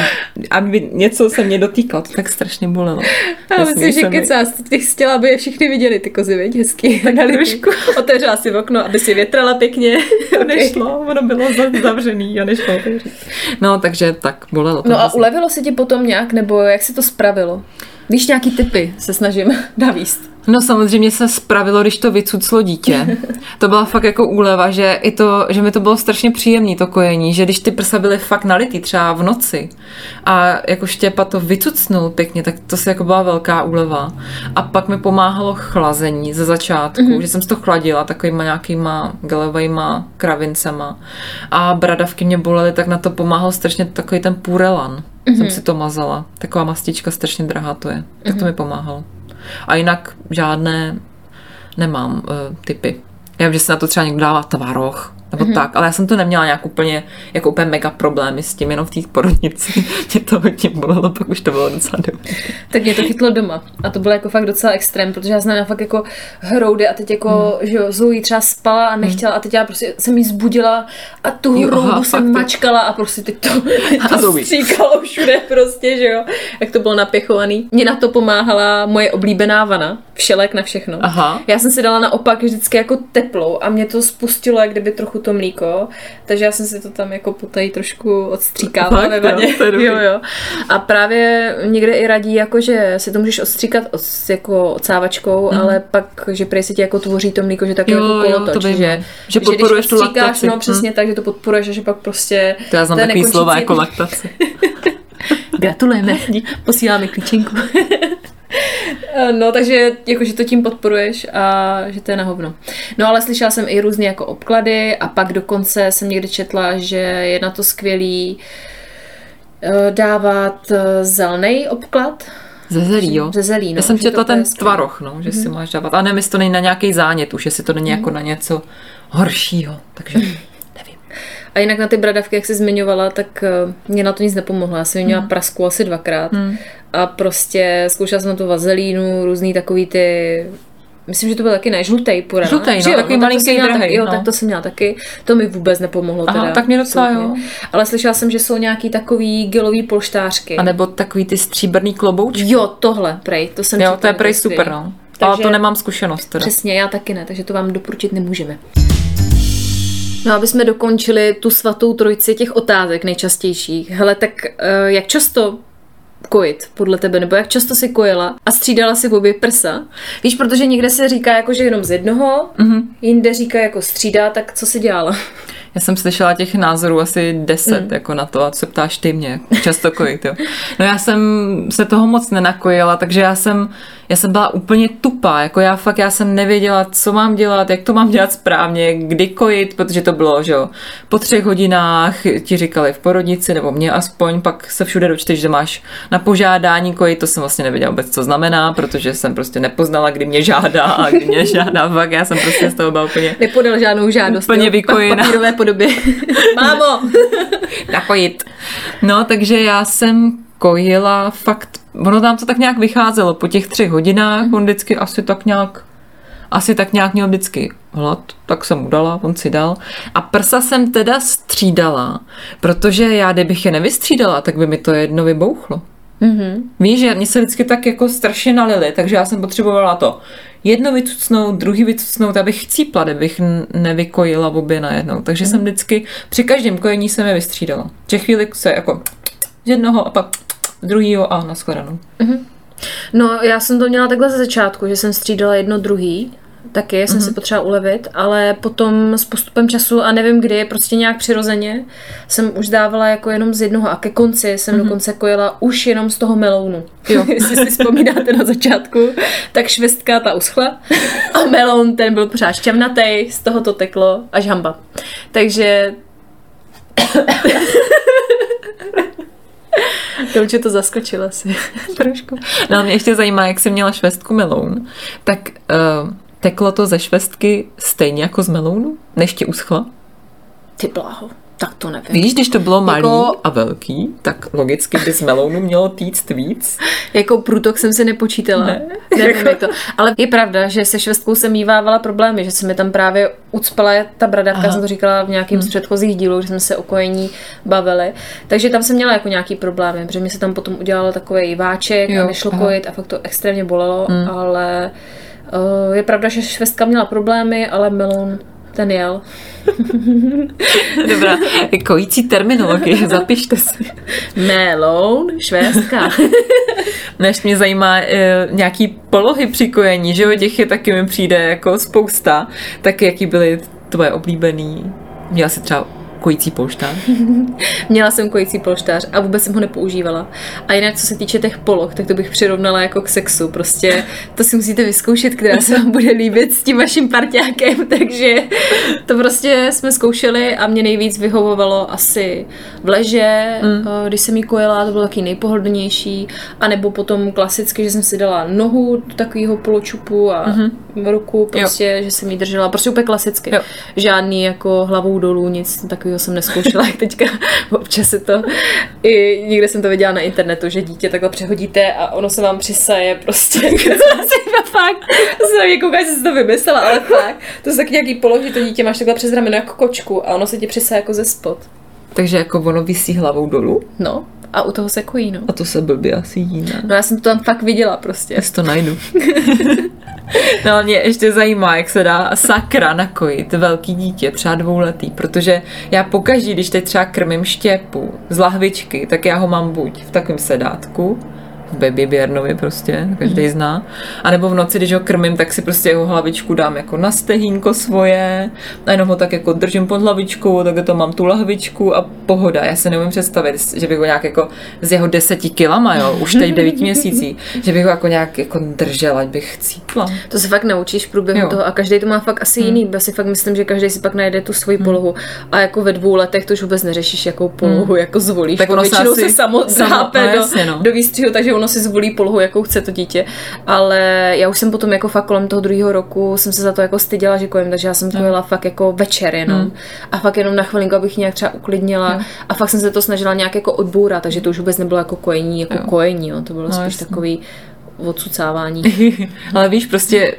Speaker 2: aby něco se mě dotýkalo, to tak strašně bolelo. Nesmí
Speaker 1: myslím, že kecáš, ty chtěla, aby je všichni viděli, ty kozy, viď, hezky. Tak
Speaker 2: trošku.
Speaker 1: Otevřela si okno, aby si větrala pěkně.
Speaker 2: To nešlo, ono bylo za- zavřený a nešlo otevřít. No, takže tak, bolelo.
Speaker 1: No a
Speaker 2: hrozně.
Speaker 1: ulevilo se ti potom nějak, nebo jak se to spravilo? Víš, nějaký typy se snažím navíst.
Speaker 2: No samozřejmě se spravilo, když to vycuclo dítě. To byla fakt jako úleva, že, i to, že mi to bylo strašně příjemné to kojení, že když ty prsa byly fakt nalitý třeba v noci a jako Štěpa to vycucnul pěkně, tak to se jako byla velká úleva. A pak mi pomáhalo chlazení ze začátku, mm-hmm. že jsem to chladila takovýma nějakýma gelevejma kravincema a bradavky mě bolely, tak na to pomáhal strašně takový ten purelan. Mm-hmm. Jsem si to mazala. Taková mastička strašně drahá to je. Tak to mi pomáhalo. A jinak žádné nemám uh, typy. Já vím, že se na to třeba někdo dává tvaroh, nebo mm-hmm. tak, ale já jsem to neměla nějak úplně, jako úplně mega problémy s tím, jenom v té porodnici. Mě to hodně bolelo, pak už to bylo docela dobré.
Speaker 1: Tak mě to chytlo doma. A to bylo jako fakt docela extrém, protože já znám fakt jako hroudy a teď jako, hmm. že jo, Zoe třeba spala a nechtěla a teď já prostě jsem jí zbudila a tu
Speaker 2: Jo,
Speaker 1: hroudu
Speaker 2: aha,
Speaker 1: jsem mačkala a prostě teď to,
Speaker 2: A
Speaker 1: to stříkalo všude prostě, že jo, jak to bylo napěchovaný. Mě na to pomáhala moje oblíbená vana, všelek na všechno.
Speaker 2: Aha.
Speaker 1: Já jsem si dala naopak vždycky jako teplou a mě to spustilo jak kdyby trochu to mlíko, takže já jsem si to tam jako potají trošku odstříkávala
Speaker 2: Fakt,
Speaker 1: ve
Speaker 2: jo?
Speaker 1: vadě.
Speaker 2: To dobrý.
Speaker 1: jo, jo. A právě někde i radí, jako že si to můžeš odstříkat od, jako odsávačkou, mm. ale pak, že prej se ti jako tvoří to mlíko, že tak
Speaker 2: Mhm. Jo,
Speaker 1: jako
Speaker 2: jo,
Speaker 1: kolotoč,
Speaker 2: to vím,
Speaker 1: že,
Speaker 2: no. Že
Speaker 1: když
Speaker 2: podporuješ tu
Speaker 1: odstříkáš,
Speaker 2: laktaci.
Speaker 1: No přesně tak, že to podporuješ a že pak prostě
Speaker 2: To já znám
Speaker 1: to
Speaker 2: takový slova jako laktace.
Speaker 1: Gratulujeme, posíláme klíčenku. No, takže jakože to tím podporuješ a že to je na hovno. No, ale slyšela jsem i různé jako obklady a pak dokonce jsem někdy četla, že je na to skvělý eh, dávat zelený obklad.
Speaker 2: Ze zelí, jo?
Speaker 1: Ze zelí, no,
Speaker 2: Já jsem četla ten tvaroh, no, že si máš dávat. A nevím, jestli to není na nějaký zánět už, jestli to není jako na něco horšího. Takže.
Speaker 1: A jinak na ty bradavky, jak jsi zmiňovala, tak eh, mě na to nic nepomohlo. Já jsem měla
Speaker 2: Hmm.
Speaker 1: prasku asi dvakrát a prostě zkoušela jsem na tu vazelínu, různý takový ty Myslím, že to byl taky ne, žlutej pura.
Speaker 2: Žlutej, no,
Speaker 1: jo,
Speaker 2: takový
Speaker 1: tak to
Speaker 2: malinký, drahej,
Speaker 1: taky, Jo,
Speaker 2: no.
Speaker 1: tak to jsem měla taky. To mi vůbec nepomohlo.
Speaker 2: Aha,
Speaker 1: teda,
Speaker 2: tak mě docela
Speaker 1: absolutně. Ale slyšela jsem, že jsou nějaký takový gelový polštářky.
Speaker 2: A nebo takový ty stříbrný kloboučky.
Speaker 1: Jo, tohle, prej, to jsem
Speaker 2: Jo, to je prej super, no.
Speaker 1: Takže-
Speaker 2: Ale to nemám zkušenost teda.
Speaker 1: Přesně, já taky ne, takže to vám doporučit nemůžeme. No, aby jsme dokončili tu svatou trojici těch otázek nejčastějších. Hele, tak eh, jak často kojit podle tebe, nebo jak často si kojila a střídala si obě prsa? Víš, protože někde se říká jako, že jenom z jednoho,
Speaker 2: Mhm.
Speaker 1: mm-hmm. jinde říká jako střídá, tak co si dělala?
Speaker 2: Já jsem slyšela těch názorů asi deset mm. jako na to a co ptáš ty mě, často kojit, jo. No já jsem se toho moc nenakojila, takže já jsem, já jsem byla úplně tupá, jako já fakt, já jsem nevěděla, co mám dělat, jak to mám dělat správně, kdy kojit, protože to bylo, že jo, po třech hodinách ti říkali v porodnici, nebo mě aspoň, pak se všude dočteš, že máš na požádání kojit, to jsem vlastně nevěděla vůbec, co znamená, protože jsem prostě nepoznala, kdy mě žádá a kdy mě žádá, fakt já jsem prostě z toho byla úplně
Speaker 1: Nepodal žádnou žádost.
Speaker 2: Úplně vykojená.
Speaker 1: V papírové podobě. Mámo!
Speaker 2: nakojit. No, takže já jsem kojila fakt, ono tam to tak nějak vycházelo po těch třech hodinách, on vždycky asi tak nějak asi tak nějak měl vždycky hlad, tak jsem mu dala, on si dal. A prsa jsem teda střídala, protože já, kdybych je nevystřídala, tak by mi to jedno vybouchlo.
Speaker 1: Mm-hmm.
Speaker 2: Víš, že mě se vždycky tak jako strašně nalili, takže já jsem potřebovala to jedno vycucnout, druhý vycucnout, abych chcípla, kdybych nevykojila obě najednou. Takže jsem vždycky, při každém kojení jsem je vystřídala. Že chvíli se jako z jednoho a pak druhýho a nashledanou.
Speaker 1: No, já jsem to měla takhle ze začátku, že jsem střídala jedno druhý, taky jsem si potřeba ulevit, ale potom s postupem času a nevím kdy, prostě nějak přirozeně jsem už dávala jako jenom z jednoho a ke konci jsem dokonce kojila už jenom z toho melounu. Jo. Jestli si vzpomínáte na začátku, tak švestka ta uschla a meloun ten byl pořád šťavnatej, z toho to teklo až hamba. Takže to určitě to zaskočilo asi trošku.
Speaker 2: No a mě ještě zajímá, jak jsi měla švestku meloun, tak uh, teklo to ze švestky stejně jako z melounu, než ti uschla?
Speaker 1: Ty bláho, tak to nevím.
Speaker 2: Víš, když to bylo malý
Speaker 1: Jako-
Speaker 2: a velký, tak logicky by z melounu mělo týct víc.
Speaker 1: Jako průtok jsem si nepočítala.
Speaker 2: Ne.
Speaker 1: Nevím jak to. Ale je pravda, že se švestkou jsem mívávala problémy, že se mi tam právě ucpala ta bradavka,
Speaker 2: Aha.
Speaker 1: jsem to říkala v nějakém z předchozích dílů, že jsme se o kojení bavili. Takže tam jsem měla jako nějaký problémy, protože mi se tam potom udělal takový váček
Speaker 2: Jo,
Speaker 1: a nešlo
Speaker 2: aha.
Speaker 1: kojit a fakt to extrémně bolelo, ale uh, je pravda, že švestka měla problémy, ale melon ten jel.
Speaker 2: Dobrá, kojící terminologie, zapište si.
Speaker 1: Melon, švestka.
Speaker 2: Než mě zajímá e, nějaký polohy při kojení, že jo, těch je taky mi přijde jako spousta, tak jaký byly tvoje oblíbený? Měla jsi třeba kojící polštář?
Speaker 1: Měla jsem kojící polštář a vůbec jsem ho nepoužívala. A jinak, co se týče těch poloh, tak to bych přirovnala jako k sexu. Prostě to si musíte vyzkoušet, která se vám bude líbit s tím vaším parťákem. Takže to prostě jsme zkoušeli a mě nejvíc vyhovovalo asi v leže, mm. když jsem jí kojila, to bylo taky nejpohodlnější. A nebo potom klasicky, že jsem si dala nohu do takového poločupu a mm-hmm. ruku, prostě, jo. že jsem jí držela. Prostě úplně klasicky.
Speaker 2: Jo.
Speaker 1: Žádný jako hlavou dolů, nic takového jsem neskoušela, jak teďka občas se to, i někde jsem to viděla na internetu, že dítě takhle přehodíte a ono se vám přisaje prostě. fakt, to se na mě kouká, že jsi to vymyslela, ale fakt. To jsou taky nějaký polohy, to dítě máš takhle přes rameno jako kočku a ono se ti přisaje jako ze spod.
Speaker 2: Takže jako ono visí hlavou dolů
Speaker 1: No, a u toho se kojí, no.
Speaker 2: a to se blbě asi jí, ne?
Speaker 1: No já jsem to tam fakt viděla prostě.
Speaker 2: Já si to najdu. No mě ještě zajímá, jak se dá sakra nakojit velký dítě, třeba dvouletý, protože já pokaždý, když teď třeba krmím štěpu z lahvičky, tak já ho mám buď v takovém sedátku, v baby Běrnovi prostě, každý mm. zná. A nebo v noci, když ho krmím, tak si prostě jeho hlavičku dám jako na stehínko svoje a jenom ho tak jako držím pod hlavičkou, tak to mám tu lahvičku a pohoda. Já se neumím představit, že bych ho nějak jako z jeho deseti kilama, jo, už teď devíti měsících, že bych ho jako nějak jako držela, ať bych cítla.
Speaker 1: To se fakt naučíš v průběhu jo. toho a každý to má fakt asi hmm. jiný. Já si fakt myslím, že každý si pak najde tu svoji hmm. polohu a jako ve dvou letech to už vůbec neřešíš, jakou polohu hmm. jako zvolíš. Tak ono se, asi, se samo, no, do, no. do výstřihu, takže ono si zvolí polohu, jakou chce to dítě. Ale já už jsem potom jako fakt kolem toho druhého roku jsem se za to jako styděla, že kojím, takže já jsem to jela fakt jako večer jenom. Hmm. A fakt jenom na chvilinku, abych nějak třeba uklidnila. Hmm. A fakt jsem se to snažila nějak jako odbourat, takže to už vůbec nebylo jako kojení, jako jo. kojení, jo. to bylo no, spíš jasný. takový odsucávání.
Speaker 2: Ale víš, prostě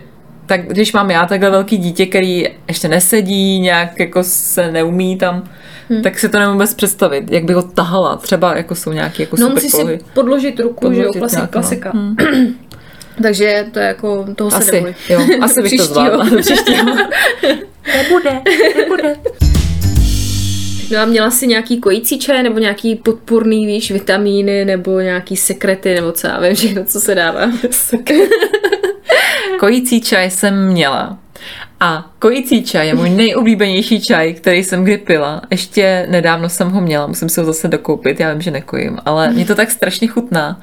Speaker 2: tak když mám já takhle velký dítě, který ještě nesedí, nějak jako se neumí tam hmm. tak si to nemůžu vůbec představit, jak bych ho tahala, třeba jako jsou nějaké jako
Speaker 1: No musíš si podložit ruku, podložit že jo, klasika. Nějak, no. klasika. Hmm. Takže to je jako, toho
Speaker 2: asi,
Speaker 1: se neboj.
Speaker 2: Jo, asi bych to zvládla.
Speaker 1: nebude, nebude. No a měla jsi nějaký kojící čaj nebo nějaký podpůrný, víš, vitamíny nebo nějaký sekrety nebo co já vím, všechno, co se dává.
Speaker 2: kojící čaj jsem měla. A kojící čaj je můj nejoblíbenější čaj, který jsem kdy pila. Ještě nedávno jsem ho měla, musím si ho zase dokoupit, já vím, že nekojím, ale mě to tak strašně chutná.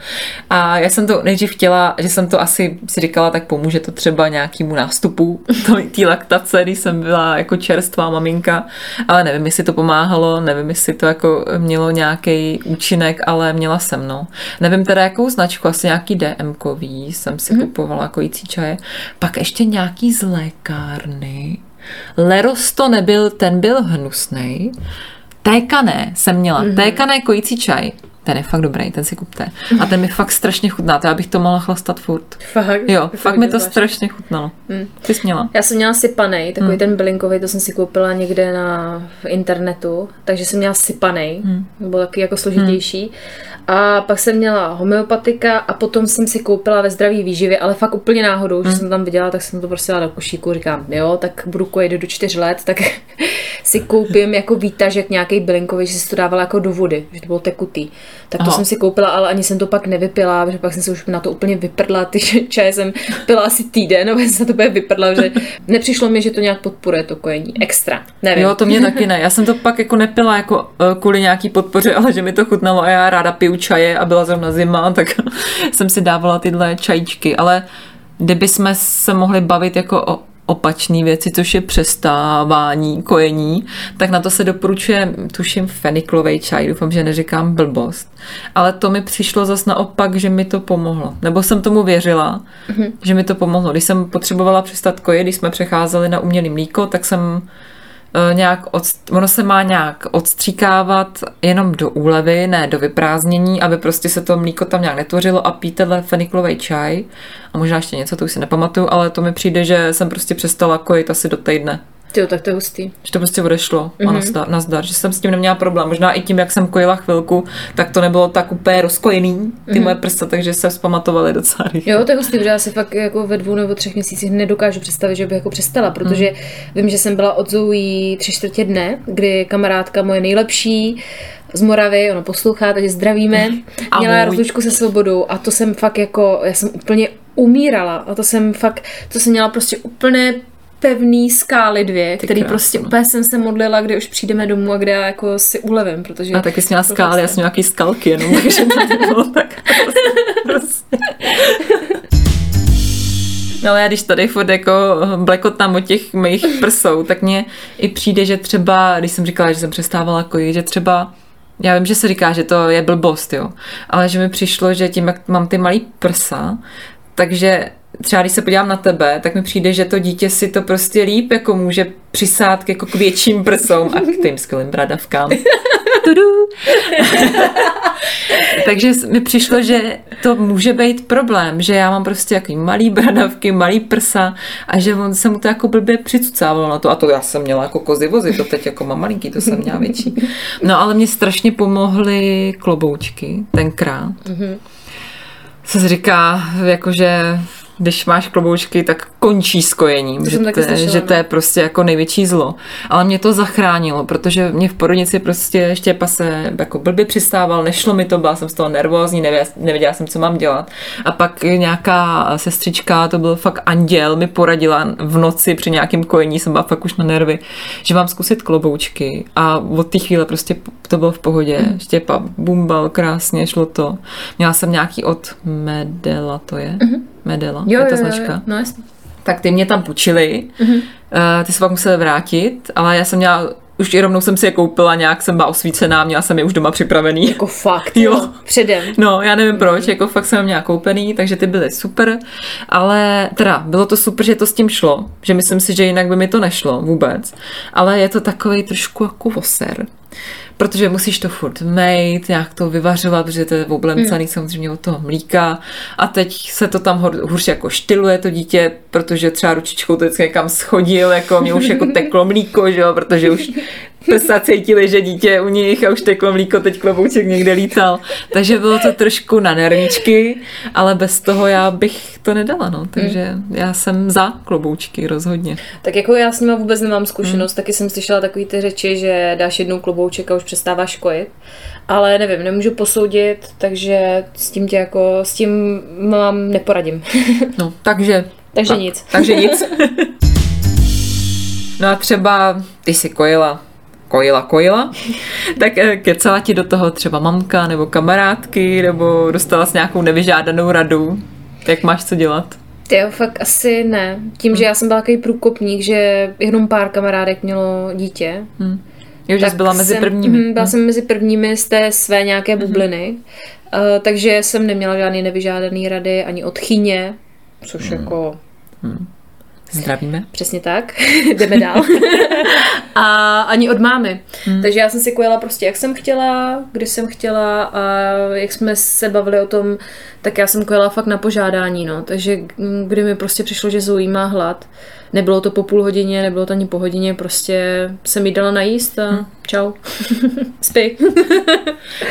Speaker 2: A já jsem to nejdřív chtěla, že jsem to asi si říkala, tak pomůže to třeba nějakému nástupu té laktace, když jsem byla jako čerstvá maminka, ale nevím, jestli to pomáhalo, nevím, jestli to jako mělo nějaký účinek, ale měla jsem, no. Nevím teda jakou značku, asi nějaký DMkový jsem si mm-hmm. kupovala kojící čaje. Pak ještě nějaký z lékárny, Leros to nebyl, ten byl hnusný. Tékané jsem měla, mm-hmm. tékané kojící čaj. Ten je fakt dobrý, ten si kupte. A ten mi fakt strašně chutná, to já bych to mohla chlastat furt.
Speaker 1: Fakt?
Speaker 2: Jo, fakt, fakt mi to zvláštní. strašně chutnalo. Mm. Ty jsi měla?
Speaker 1: Já jsem měla sypanej, takový mm. ten bylinkový, to jsem si koupila někde na v internetu, takže jsem měla sypanej, mm. byl taky jako složitější. Mm. A pak jsem měla homeopatika a potom jsem si koupila ve zdraví výživě, ale fakt úplně náhodou, že mm. jsem tam viděla, tak jsem to prostě dala do košíku, říkám, jo, tak budu kojit do čtyř let, tak si koupím jako výtažek nějaký bylinkový, že si to dávala jako do vody, že to bylo tekutý. Tak to Aha. jsem si koupila, ale ani jsem to pak nevypila, protože pak jsem se už na to úplně vyprdla, ty čaje jsem pila asi týden, no jsem se to úplně vyprdla, že nepřišlo mi, že to nějak podporuje to kojení. Extra, nevím.
Speaker 2: Jo, to mě taky ne. Já jsem to pak jako nepila jako eh, kvůli nějaký podpoře, ale že mi to chutnalo a já ráda piju čaje a byla zrovna zima, tak jsem si dávala tyhle čajíčky, ale kdyby jsme se mohli bavit jako o opačné věci, což je přestávání, kojení, tak na to se doporučuje, tuším, feniklový čaj, doufám, že neříkám blbost. Ale to mi přišlo zas naopak, že mi to pomohlo. Nebo jsem tomu věřila, mm-hmm. že mi to pomohlo. Když jsem potřebovala přestat kojit, když jsme přecházeli na umělý mlíko, tak jsem nějak, od, ono se má nějak odstříkávat jenom do úlevy, ne do vyprázdnění, aby prostě se to mlíko tam nějak netvořilo a pít tenhle feniklový čaj a možná ještě něco, to už si nepamatuju, ale to mi přijde, že jsem prostě přestala kojit asi do týdne.
Speaker 1: Jo, tak to je hustý.
Speaker 2: Že to prostě odešlo mm-hmm. a mhm. nazdar, nazdar, že jsem s tím neměla problém. Možná i tím, jak jsem kojila chvilku, tak to nebylo tak úplně rozkojený, ty mm-hmm. moje prsta, takže se vzpamatovali docela rychle.
Speaker 1: Jo, to je hustý, protože já si fakt jako ve dvou nebo třech měsících nedokážu představit, že bych jako přestala, protože mm. vím, že jsem byla od Zoe tři čtvrtě dne, kdy kamarádka moje nejlepší z Moravy, ono poslouchá, takže zdravíme, měla rozlučku se svobodou a to jsem fakt jako, já jsem úplně umírala a to jsem fakt, to jsem měla prostě úplně pevný skály dvě, Ty který krásno. prostě úplně jsem se modlila, kdy už přijdeme domů a kde já jako si ulevím, protože...
Speaker 2: A taky jsi měla skály, já jsem nějaký skalky jenom, takže to bylo tak prostě. No ale já když tady furt jako blekotám o těch mých prsou, tak mně i přijde, že třeba, když jsem říkala, že jsem přestávala kojit, že třeba já vím, že se říká, že to je blbost, jo, ale že mi přišlo, že tím, jak mám ty malý prsa, takže třeba když se podívám na tebe, tak mi přijde, že to dítě si to prostě líp jako může přisát jako k větším prsům a k tým skvělým bradavkám. Takže mi přišlo, že to může být problém, že já mám prostě jaký malý bradavky, malý prsa a že on se mu to jako blbě přicucávalo na to. A to já jsem měla jako kozy vozy, to teď jako mám malinký, to jsem měla větší. No ale mě strašně pomohly kloboučky tenkrát. Mm-hmm. Co se říká, jakože když máš kloboučky, tak končí s kojením,
Speaker 1: To
Speaker 2: že, to, je-
Speaker 1: slyšela,
Speaker 2: že
Speaker 1: no.
Speaker 2: to je prostě jako největší zlo. Ale mě to zachránilo, protože mě v porodnici prostě Štěpa se jako blbě přistával, nešlo mi to, byla jsem z toho nervózní, nevěděla, nevěděla jsem, co mám dělat. A pak nějaká sestřička, to byl fakt anděl, mi poradila v noci při nějakém kojení, jsem byla fakt už na nervy, že mám zkusit kloboučky. A od té chvíle prostě to bylo v pohodě.
Speaker 1: Mm.
Speaker 2: Štěpa bumbal krásně, šlo to. Měla jsem nějaký od Medela, to je? Medela,
Speaker 1: Mhm. Jo,
Speaker 2: je ta
Speaker 1: jo, jo,
Speaker 2: značka.
Speaker 1: jo, no jasně.
Speaker 2: Tak ty mě tam půjčili,
Speaker 1: Mhm.
Speaker 2: uh, ty se pak museli vrátit, ale já jsem měla, už i rovnou jsem si je koupila, nějak jsem byla osvícená, měla jsem je už doma připravený.
Speaker 1: Jako fakt,
Speaker 2: Jo.
Speaker 1: jo. Předem.
Speaker 2: No, já nevím proč, jako fakt jsem je měla koupený, takže ty byly super, ale teda bylo to super, že to s tím šlo, že myslím si, že jinak by mi to nešlo vůbec, ale je to takový trošku jako voser. Protože musíš to furt mejt, nějak to vyvařovat, protože to je oblemcaný samozřejmě od toho mlíka. A teď se to tam hor, hůř jako štyluje to dítě, protože třeba ručičkou to vždycky někam schodil, jako mě už jako teklo mlíko, že jo, protože už prsa cítili, že dítě je u nich a už teklo mlíko, teď klobouček někde lítal. Takže bylo to trošku na nervíčky, ale bez toho já bych to nedala, no. Takže já jsem za kloboučky rozhodně.
Speaker 1: Tak jako já s nima vůbec nemám zkušenost,
Speaker 2: Hmm.
Speaker 1: taky jsem slyšela takový ty řeči, že dáš jednou klobouček a už přestáváš kojit. Ale nevím, nemůžu posoudit, takže s tím tě jako, s tím mám neporadím.
Speaker 2: No, takže...
Speaker 1: Takže
Speaker 2: tak,
Speaker 1: nic.
Speaker 2: Takže nic. no a třeba ty jsi kojila kojila, kojila, tak eh, kecala ti do toho třeba mamka nebo kamarádky, nebo dostala s nějakou nevyžádanou radu, jak máš co dělat?
Speaker 1: Ty jo, fakt asi ne. Tím, že já jsem byla takový průkopník, že jenom pár kamarádek mělo dítě.
Speaker 2: Hm. Jo, že jsi byla mezi
Speaker 1: jsem,
Speaker 2: prvními.
Speaker 1: mhm, Byla jsem mezi prvními z té své nějaké bubliny. Uh, takže jsem neměla žádný nevyžádaný rady ani od chyně, což jako
Speaker 2: Zdravíme.
Speaker 1: Přesně tak, jdeme dál. a ani od mámy. Hmm. Takže já jsem si kojila prostě, jak jsem chtěla, kdy jsem chtěla a jak jsme se bavili o tom, tak já jsem kojila fakt na požádání, no. Takže mm, kdy mi prostě přišlo, že Zoe má hlad, nebylo to po půl hodině, nebylo to ani po hodině, prostě jsem jí dala najíst a hmm. Čau. Spí.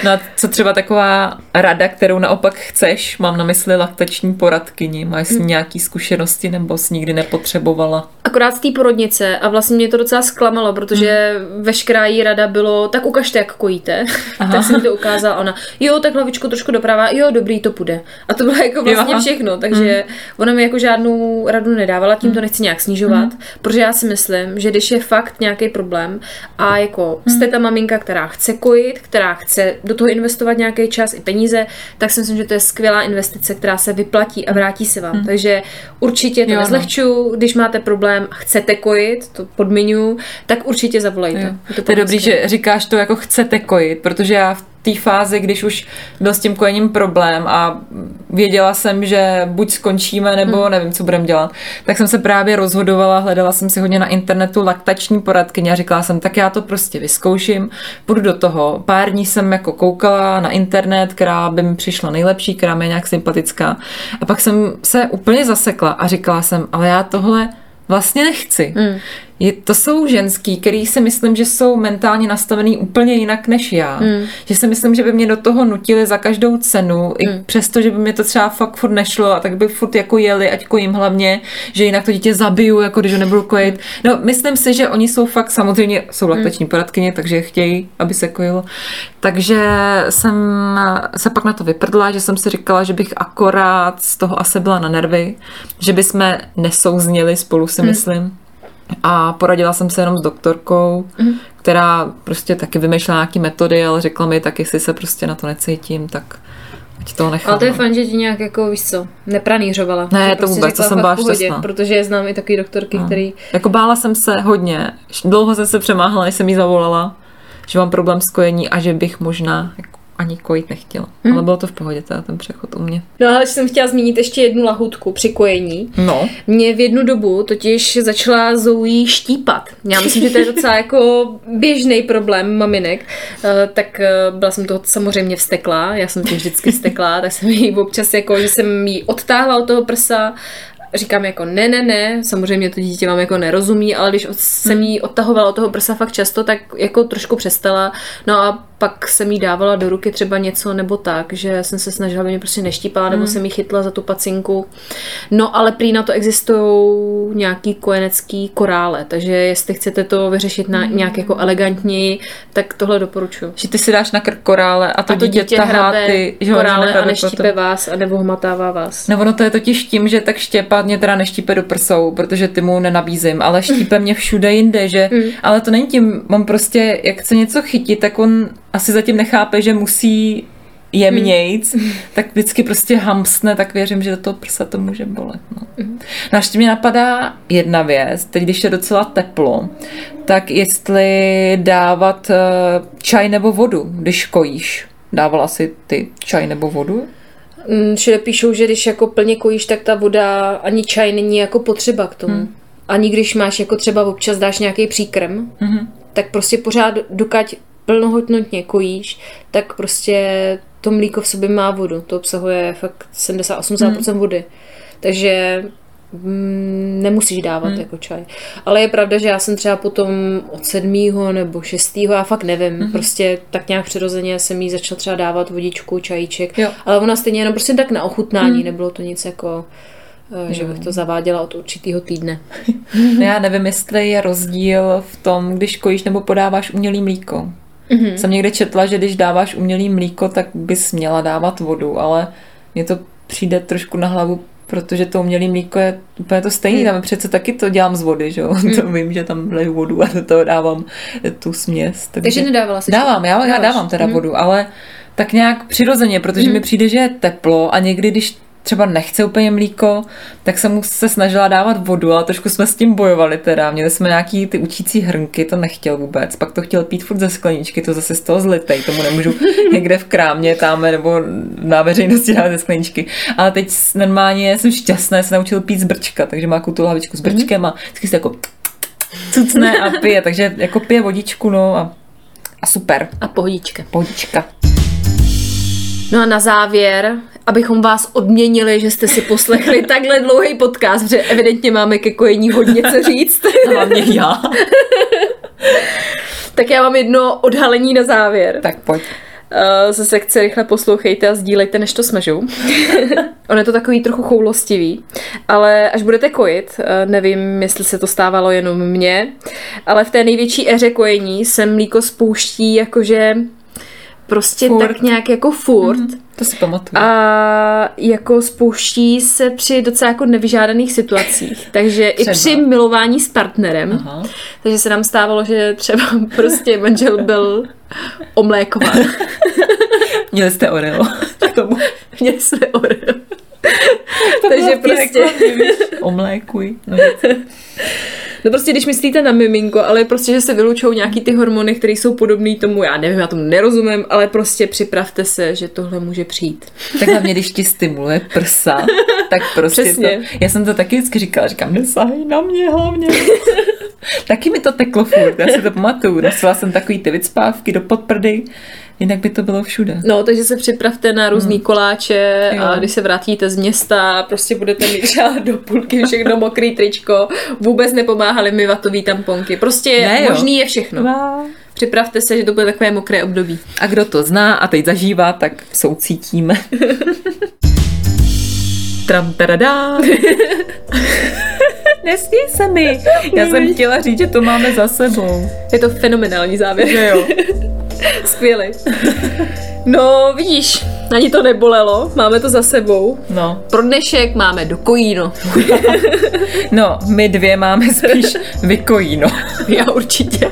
Speaker 2: No a co třeba taková rada, kterou naopak chceš? Mám na mysli laktační poradkyni. Máš
Speaker 1: Hm.
Speaker 2: s ní nějaký zkušenosti nebo jsi nikdy nepotřebovala?
Speaker 1: Akorát z té porodnice a vlastně mě to docela zklamalo, protože veškerá jí rada bylo, tak ukažte, jak kojíte. tak jsem mi to ukázala ona, jo, tak hlavičku trošku doprava, jo, dobrý, to půjde. A to bylo jako vlastně
Speaker 2: Jo.
Speaker 1: všechno, takže ona mi jako žádnou radu nedávala, tím to nechci nějak snižovat, protože já si myslím, že když je fakt nějaký problém a jako jste ta maminka, která chce kojit, která chce do toho investovat nějaký čas i peníze, tak si myslím, že to je skvělá investice, která se vyplatí a vrátí se vám. Takže určitě to
Speaker 2: Jo, no.
Speaker 1: nezlehčuju, když máte problém a chcete kojit, to podmiňuju, tak určitě zavolejte.
Speaker 2: Jo.
Speaker 1: Je
Speaker 2: To je
Speaker 1: fakt
Speaker 2: dobrý, že říkáš to jako chcete kojit, protože já v té fázi, když už byl s tím kojením problém a věděla jsem, že buď skončíme, nebo
Speaker 1: Hmm.
Speaker 2: nevím, co budeme dělat, tak jsem se právě rozhodovala, hledala jsem si hodně na internetu laktační poradkyně a říkala jsem, tak já to prostě vyzkouším, půjdu do toho. Pár dní jsem jako koukala na internet, která by mi přišla nejlepší, která mi je nějak sympatická. A pak jsem se úplně zasekla a říkala jsem, ale já tohle vlastně nechci. Mm. Je, to jsou ženský, který si myslím, že jsou mentálně nastavený úplně jinak než já. Mm. Že si myslím, že by mě do toho nutili za každou cenu, mm. i přesto, že by mě to třeba fakt furt nešlo a tak by furt jako jeli, ať kojím hlavně, že jinak to dítě zabiju, jako když ho nebudu kojit. No, myslím si, že oni jsou fakt, samozřejmě jsou laktační poradkyně, takže chtějí, aby se kojilo. Takže jsem se pak na to vyprdla, že jsem si říkala, že bych akorát z toho asi byla na nervy, že bychom nesouzněli spolu, si myslím. A poradila jsem se jenom s doktorkou, mm. která prostě taky vymýšlela nějaké metody, ale řekla mi, tak jestli se prostě na to necítím, tak ať toho nechám.
Speaker 1: Ale to je
Speaker 2: no.
Speaker 1: fajn, že ti nějak jako, víš co, nepranířovala.
Speaker 2: Ne, to vůbec, to jsem byla
Speaker 1: pohodě,
Speaker 2: šťastná.
Speaker 1: Protože znám i takový doktorky,
Speaker 2: No.
Speaker 1: který...
Speaker 2: Jako bála jsem se hodně. Dlouho jsem se přemáhala, než jsem jí zavolala, že mám problém s kojení a že bych možná jako ani kojit nechtěla.
Speaker 1: Hm.
Speaker 2: Ale bylo to v pohodě, teda ten přechod u mě.
Speaker 1: No ale jsem chtěla zmínit ještě jednu lahutku při kojení.
Speaker 2: No.
Speaker 1: Mě v jednu dobu totiž začala Zoe štípat. Já myslím, že to je docela jako běžný problém maminek. Eh, Tak eh, byla jsem toho samozřejmě vsteklá, já jsem tím vždycky vsteklá, tak jsem jí občas jako, že jsem jí odtáhla od toho prsa říkám jako ne, ne, ne, samozřejmě to dítě vám jako nerozumí, ale když jsem jí odtahovala od toho prsa fakt často, tak jako trošku přestala. No a pak jsem jí dávala do ruky třeba něco nebo tak, že jsem se snažila, aby mě prostě neštípala, nebo jsem jí chytla za tu pacinku. No ale prý na to existují nějaký kojenecký korále, takže jestli chcete to vyřešit na, nějak jako elegantněji, tak tohle doporučuji.
Speaker 2: Že ty si dáš na krk korále a to,
Speaker 1: A to dítě
Speaker 2: tahá
Speaker 1: hrabe
Speaker 2: ty, že
Speaker 1: korále a neštípe
Speaker 2: potom.
Speaker 1: vás a nebo hmatává vás.
Speaker 2: No ono to je totiž tím, že tak štěpat mě teda neštípe do prsou, protože ty mu nenabízím, ale štípe mě všude jinde, že,
Speaker 1: Mm.
Speaker 2: ale to není tím, on prostě, jak chce něco chytit, tak on asi zatím nechápe, že musí jemnějc,
Speaker 1: Mm.
Speaker 2: tak vždycky prostě hamsne, tak věřím, že do toho prsa to může bolet. No.
Speaker 1: Mm.
Speaker 2: No a ještě mě napadá jedna věc, teď když je docela teplo, tak jestli dávat eh, čaj nebo vodu, když kojíš. Dávala si ty čaj nebo vodu?
Speaker 1: Mm, Všude píšou, že když jako plně kojíš, tak ta voda ani čaj není jako potřeba k tomu. Hmm. Ani když máš jako třeba občas dáš nějaký příkrm,
Speaker 2: Mhm.
Speaker 1: tak prostě pořád dokud plnohodnotně kojíš, tak prostě to mlíko v sobě má vodu. To obsahuje fakt 70-80%
Speaker 2: Hmm.
Speaker 1: vody. Takže mm, nemusíš dávat
Speaker 2: Hmm.
Speaker 1: jako čaj. Ale je pravda, že já jsem třeba potom od sedmýho nebo šestýho, já fakt nevím,
Speaker 2: Hmm.
Speaker 1: prostě tak nějak přirozeně jsem jí začala třeba dávat vodičku, čajíček,
Speaker 2: Jo.
Speaker 1: ale ona stejně jenom prostě tak na ochutnání,
Speaker 2: Hmm.
Speaker 1: nebylo to nic jako, eh, že bych to zaváděla od určitého týdne.
Speaker 2: No já nevím, jestli je rozdíl v tom, když kojíš nebo podáváš umělý mlíko.
Speaker 1: Mhm.
Speaker 2: Jsem někde četla, že když dáváš umělý mlíko, tak bys měla dávat vodu, ale mně to přijde trošku na hlavu, protože to umělé mlíko je úplně to stejné.
Speaker 1: Hmm.
Speaker 2: Tam přece taky to dělám z vody, že jo? To vím, že tam leju vodu a do toho dávám tu směs.
Speaker 1: Takže nedávala jsi
Speaker 2: Dávám, já, já
Speaker 1: Dáváš.
Speaker 2: dávám teda
Speaker 1: Mhm.
Speaker 2: vodu, ale tak nějak přirozeně, protože mi přijde, že je teplo a někdy, když třeba nechce úplně mlíko, tak jsem mu se snažila dávat vodu, ale trošku jsme s tím bojovali teda. Měli jsme nějaký ty učící hrnky, to nechtěl vůbec. Pak to chtěl pít furt ze skleničky, to zase z toho zlitej, tomu nemůžu někde v krámě tam nebo na veřejnosti dát ze skleničky. Ale teď normálně jsem šťastná, se naučil pít z brčka, takže má tu lavičku s brčkem a vždycky se jako cucne a pije, takže jako pije vodičku, no a, a super.
Speaker 1: A pohodička.
Speaker 2: Pohodička.
Speaker 1: No a na závěr, abychom vás odměnili, že jste si poslechli takhle dlouhý podcast, protože evidentně máme ke kojení hodně co říct,
Speaker 2: Hlavně já.
Speaker 1: tak já mám jedno odhalení na závěr.
Speaker 2: Tak pojď.
Speaker 1: Uh, ze sekce rychle poslouchejte a sdílejte, než to smažu. On je to takový trochu choulostivý, ale až budete kojit, uh, nevím, jestli se to stávalo jenom mně, ale v té největší éře kojení se mlíko spouští jakože prostě
Speaker 2: Furt.
Speaker 1: tak nějak jako furt.
Speaker 2: To si pamatuju.
Speaker 1: A jako spouští se při docela jako nevyžádaných situacích. Takže i
Speaker 2: Třeba.
Speaker 1: při milování s partnerem.
Speaker 2: Aha.
Speaker 1: Takže se nám stávalo, že třeba prostě manžel byl omlékován.
Speaker 2: Měli jste Oreo. K tomu.
Speaker 1: Měli jsme Oreo.
Speaker 2: To
Speaker 1: Takže prostě-
Speaker 2: Jako, omlékuj. No,
Speaker 1: No prostě, když myslíte na miminko, ale prostě, že se vylučují nějaký ty hormony, které jsou podobné tomu, já nevím, já tomu nerozumím, ale prostě připravte se, že tohle může přijít.
Speaker 2: tak hlavně, když ti stimuluje prsa, tak prostě
Speaker 1: Přesně.
Speaker 2: to, já jsem to taky vždycky říkala, říkám, nesahej na mě hlavně. taky mi to teklo furt, já si to pamatuju. Nosila jsem takový ty vycpávky do podprdy, jinak by to bylo všude.
Speaker 1: No, takže se připravte na různý koláče
Speaker 2: Jo.
Speaker 1: a když se vrátíte z města, prostě budete mít třeba do půlky všechno mokrý tričko, vůbec nepomáhaly mi vatový tamponky. Prostě
Speaker 2: Ne, jo.
Speaker 1: možný je všechno. Připravte se, že to bude takové mokré období.
Speaker 2: A kdo to zná a teď zažívá, tak soucítíme. Tram taradá. Nesmí se mi. Já jsem chtěla říct, že to máme za sebou.
Speaker 1: Je to fenomenální závěr.
Speaker 2: Že jo.
Speaker 1: Skvělý. No, vidíš, ani to nebolelo, máme to za sebou.
Speaker 2: No.
Speaker 1: Pro dnešek máme do kojíno.
Speaker 2: No, my dvě máme spíš vykojíno.
Speaker 1: Já určitě.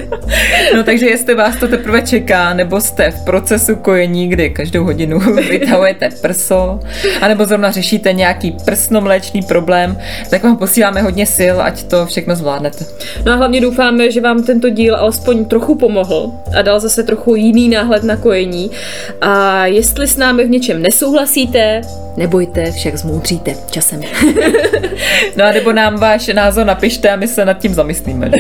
Speaker 2: No takže jestli vás to teprve čeká, nebo jste v procesu kojení, kdy každou hodinu vytahujete prso, anebo zrovna řešíte nějaký prsnomléčný problém, tak vám posíláme hodně sil, ať to všechno zvládnete.
Speaker 1: No a hlavně doufáme, že vám tento díl alespoň trochu pomohl a dal zase trochu jiný náhled na kojení. A jestli s námi v něčem nesouhlasíte, nebojte, však zmoudříte časem.
Speaker 2: No a nebo nám váš názor napište a my se nad tím zamyslíme.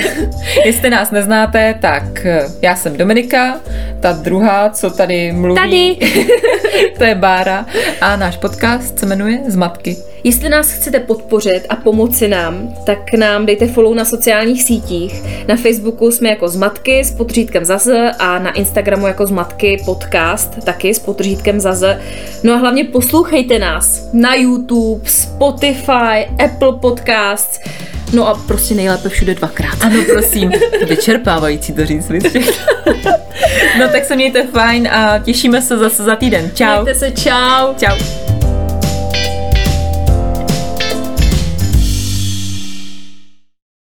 Speaker 2: Jestli nás neznáte, tak eh, já jsem Dominika, ta druhá, co tady mluví,
Speaker 1: Tady.
Speaker 2: to je Bára a náš podcast se jmenuje Zmatky.
Speaker 1: Jestli nás chcete podpořit a pomoci nám, tak nám dejte follow na sociálních sítích. Na Facebooku jsme jako Zmatky s potřítkem zaze a na Instagramu jako Zmatky podcast taky s potřítkem zaze. No a hlavně poslouchejte nás na YouTube, Spotify, Apple Podcasts, No a prostě nejlépe všude dvakrát.
Speaker 2: Ano, prosím, vyčerpávající to říct, No tak se mějte fajn a těšíme se zase za týden. Čau.
Speaker 1: Mějte se, čau.
Speaker 2: Čau.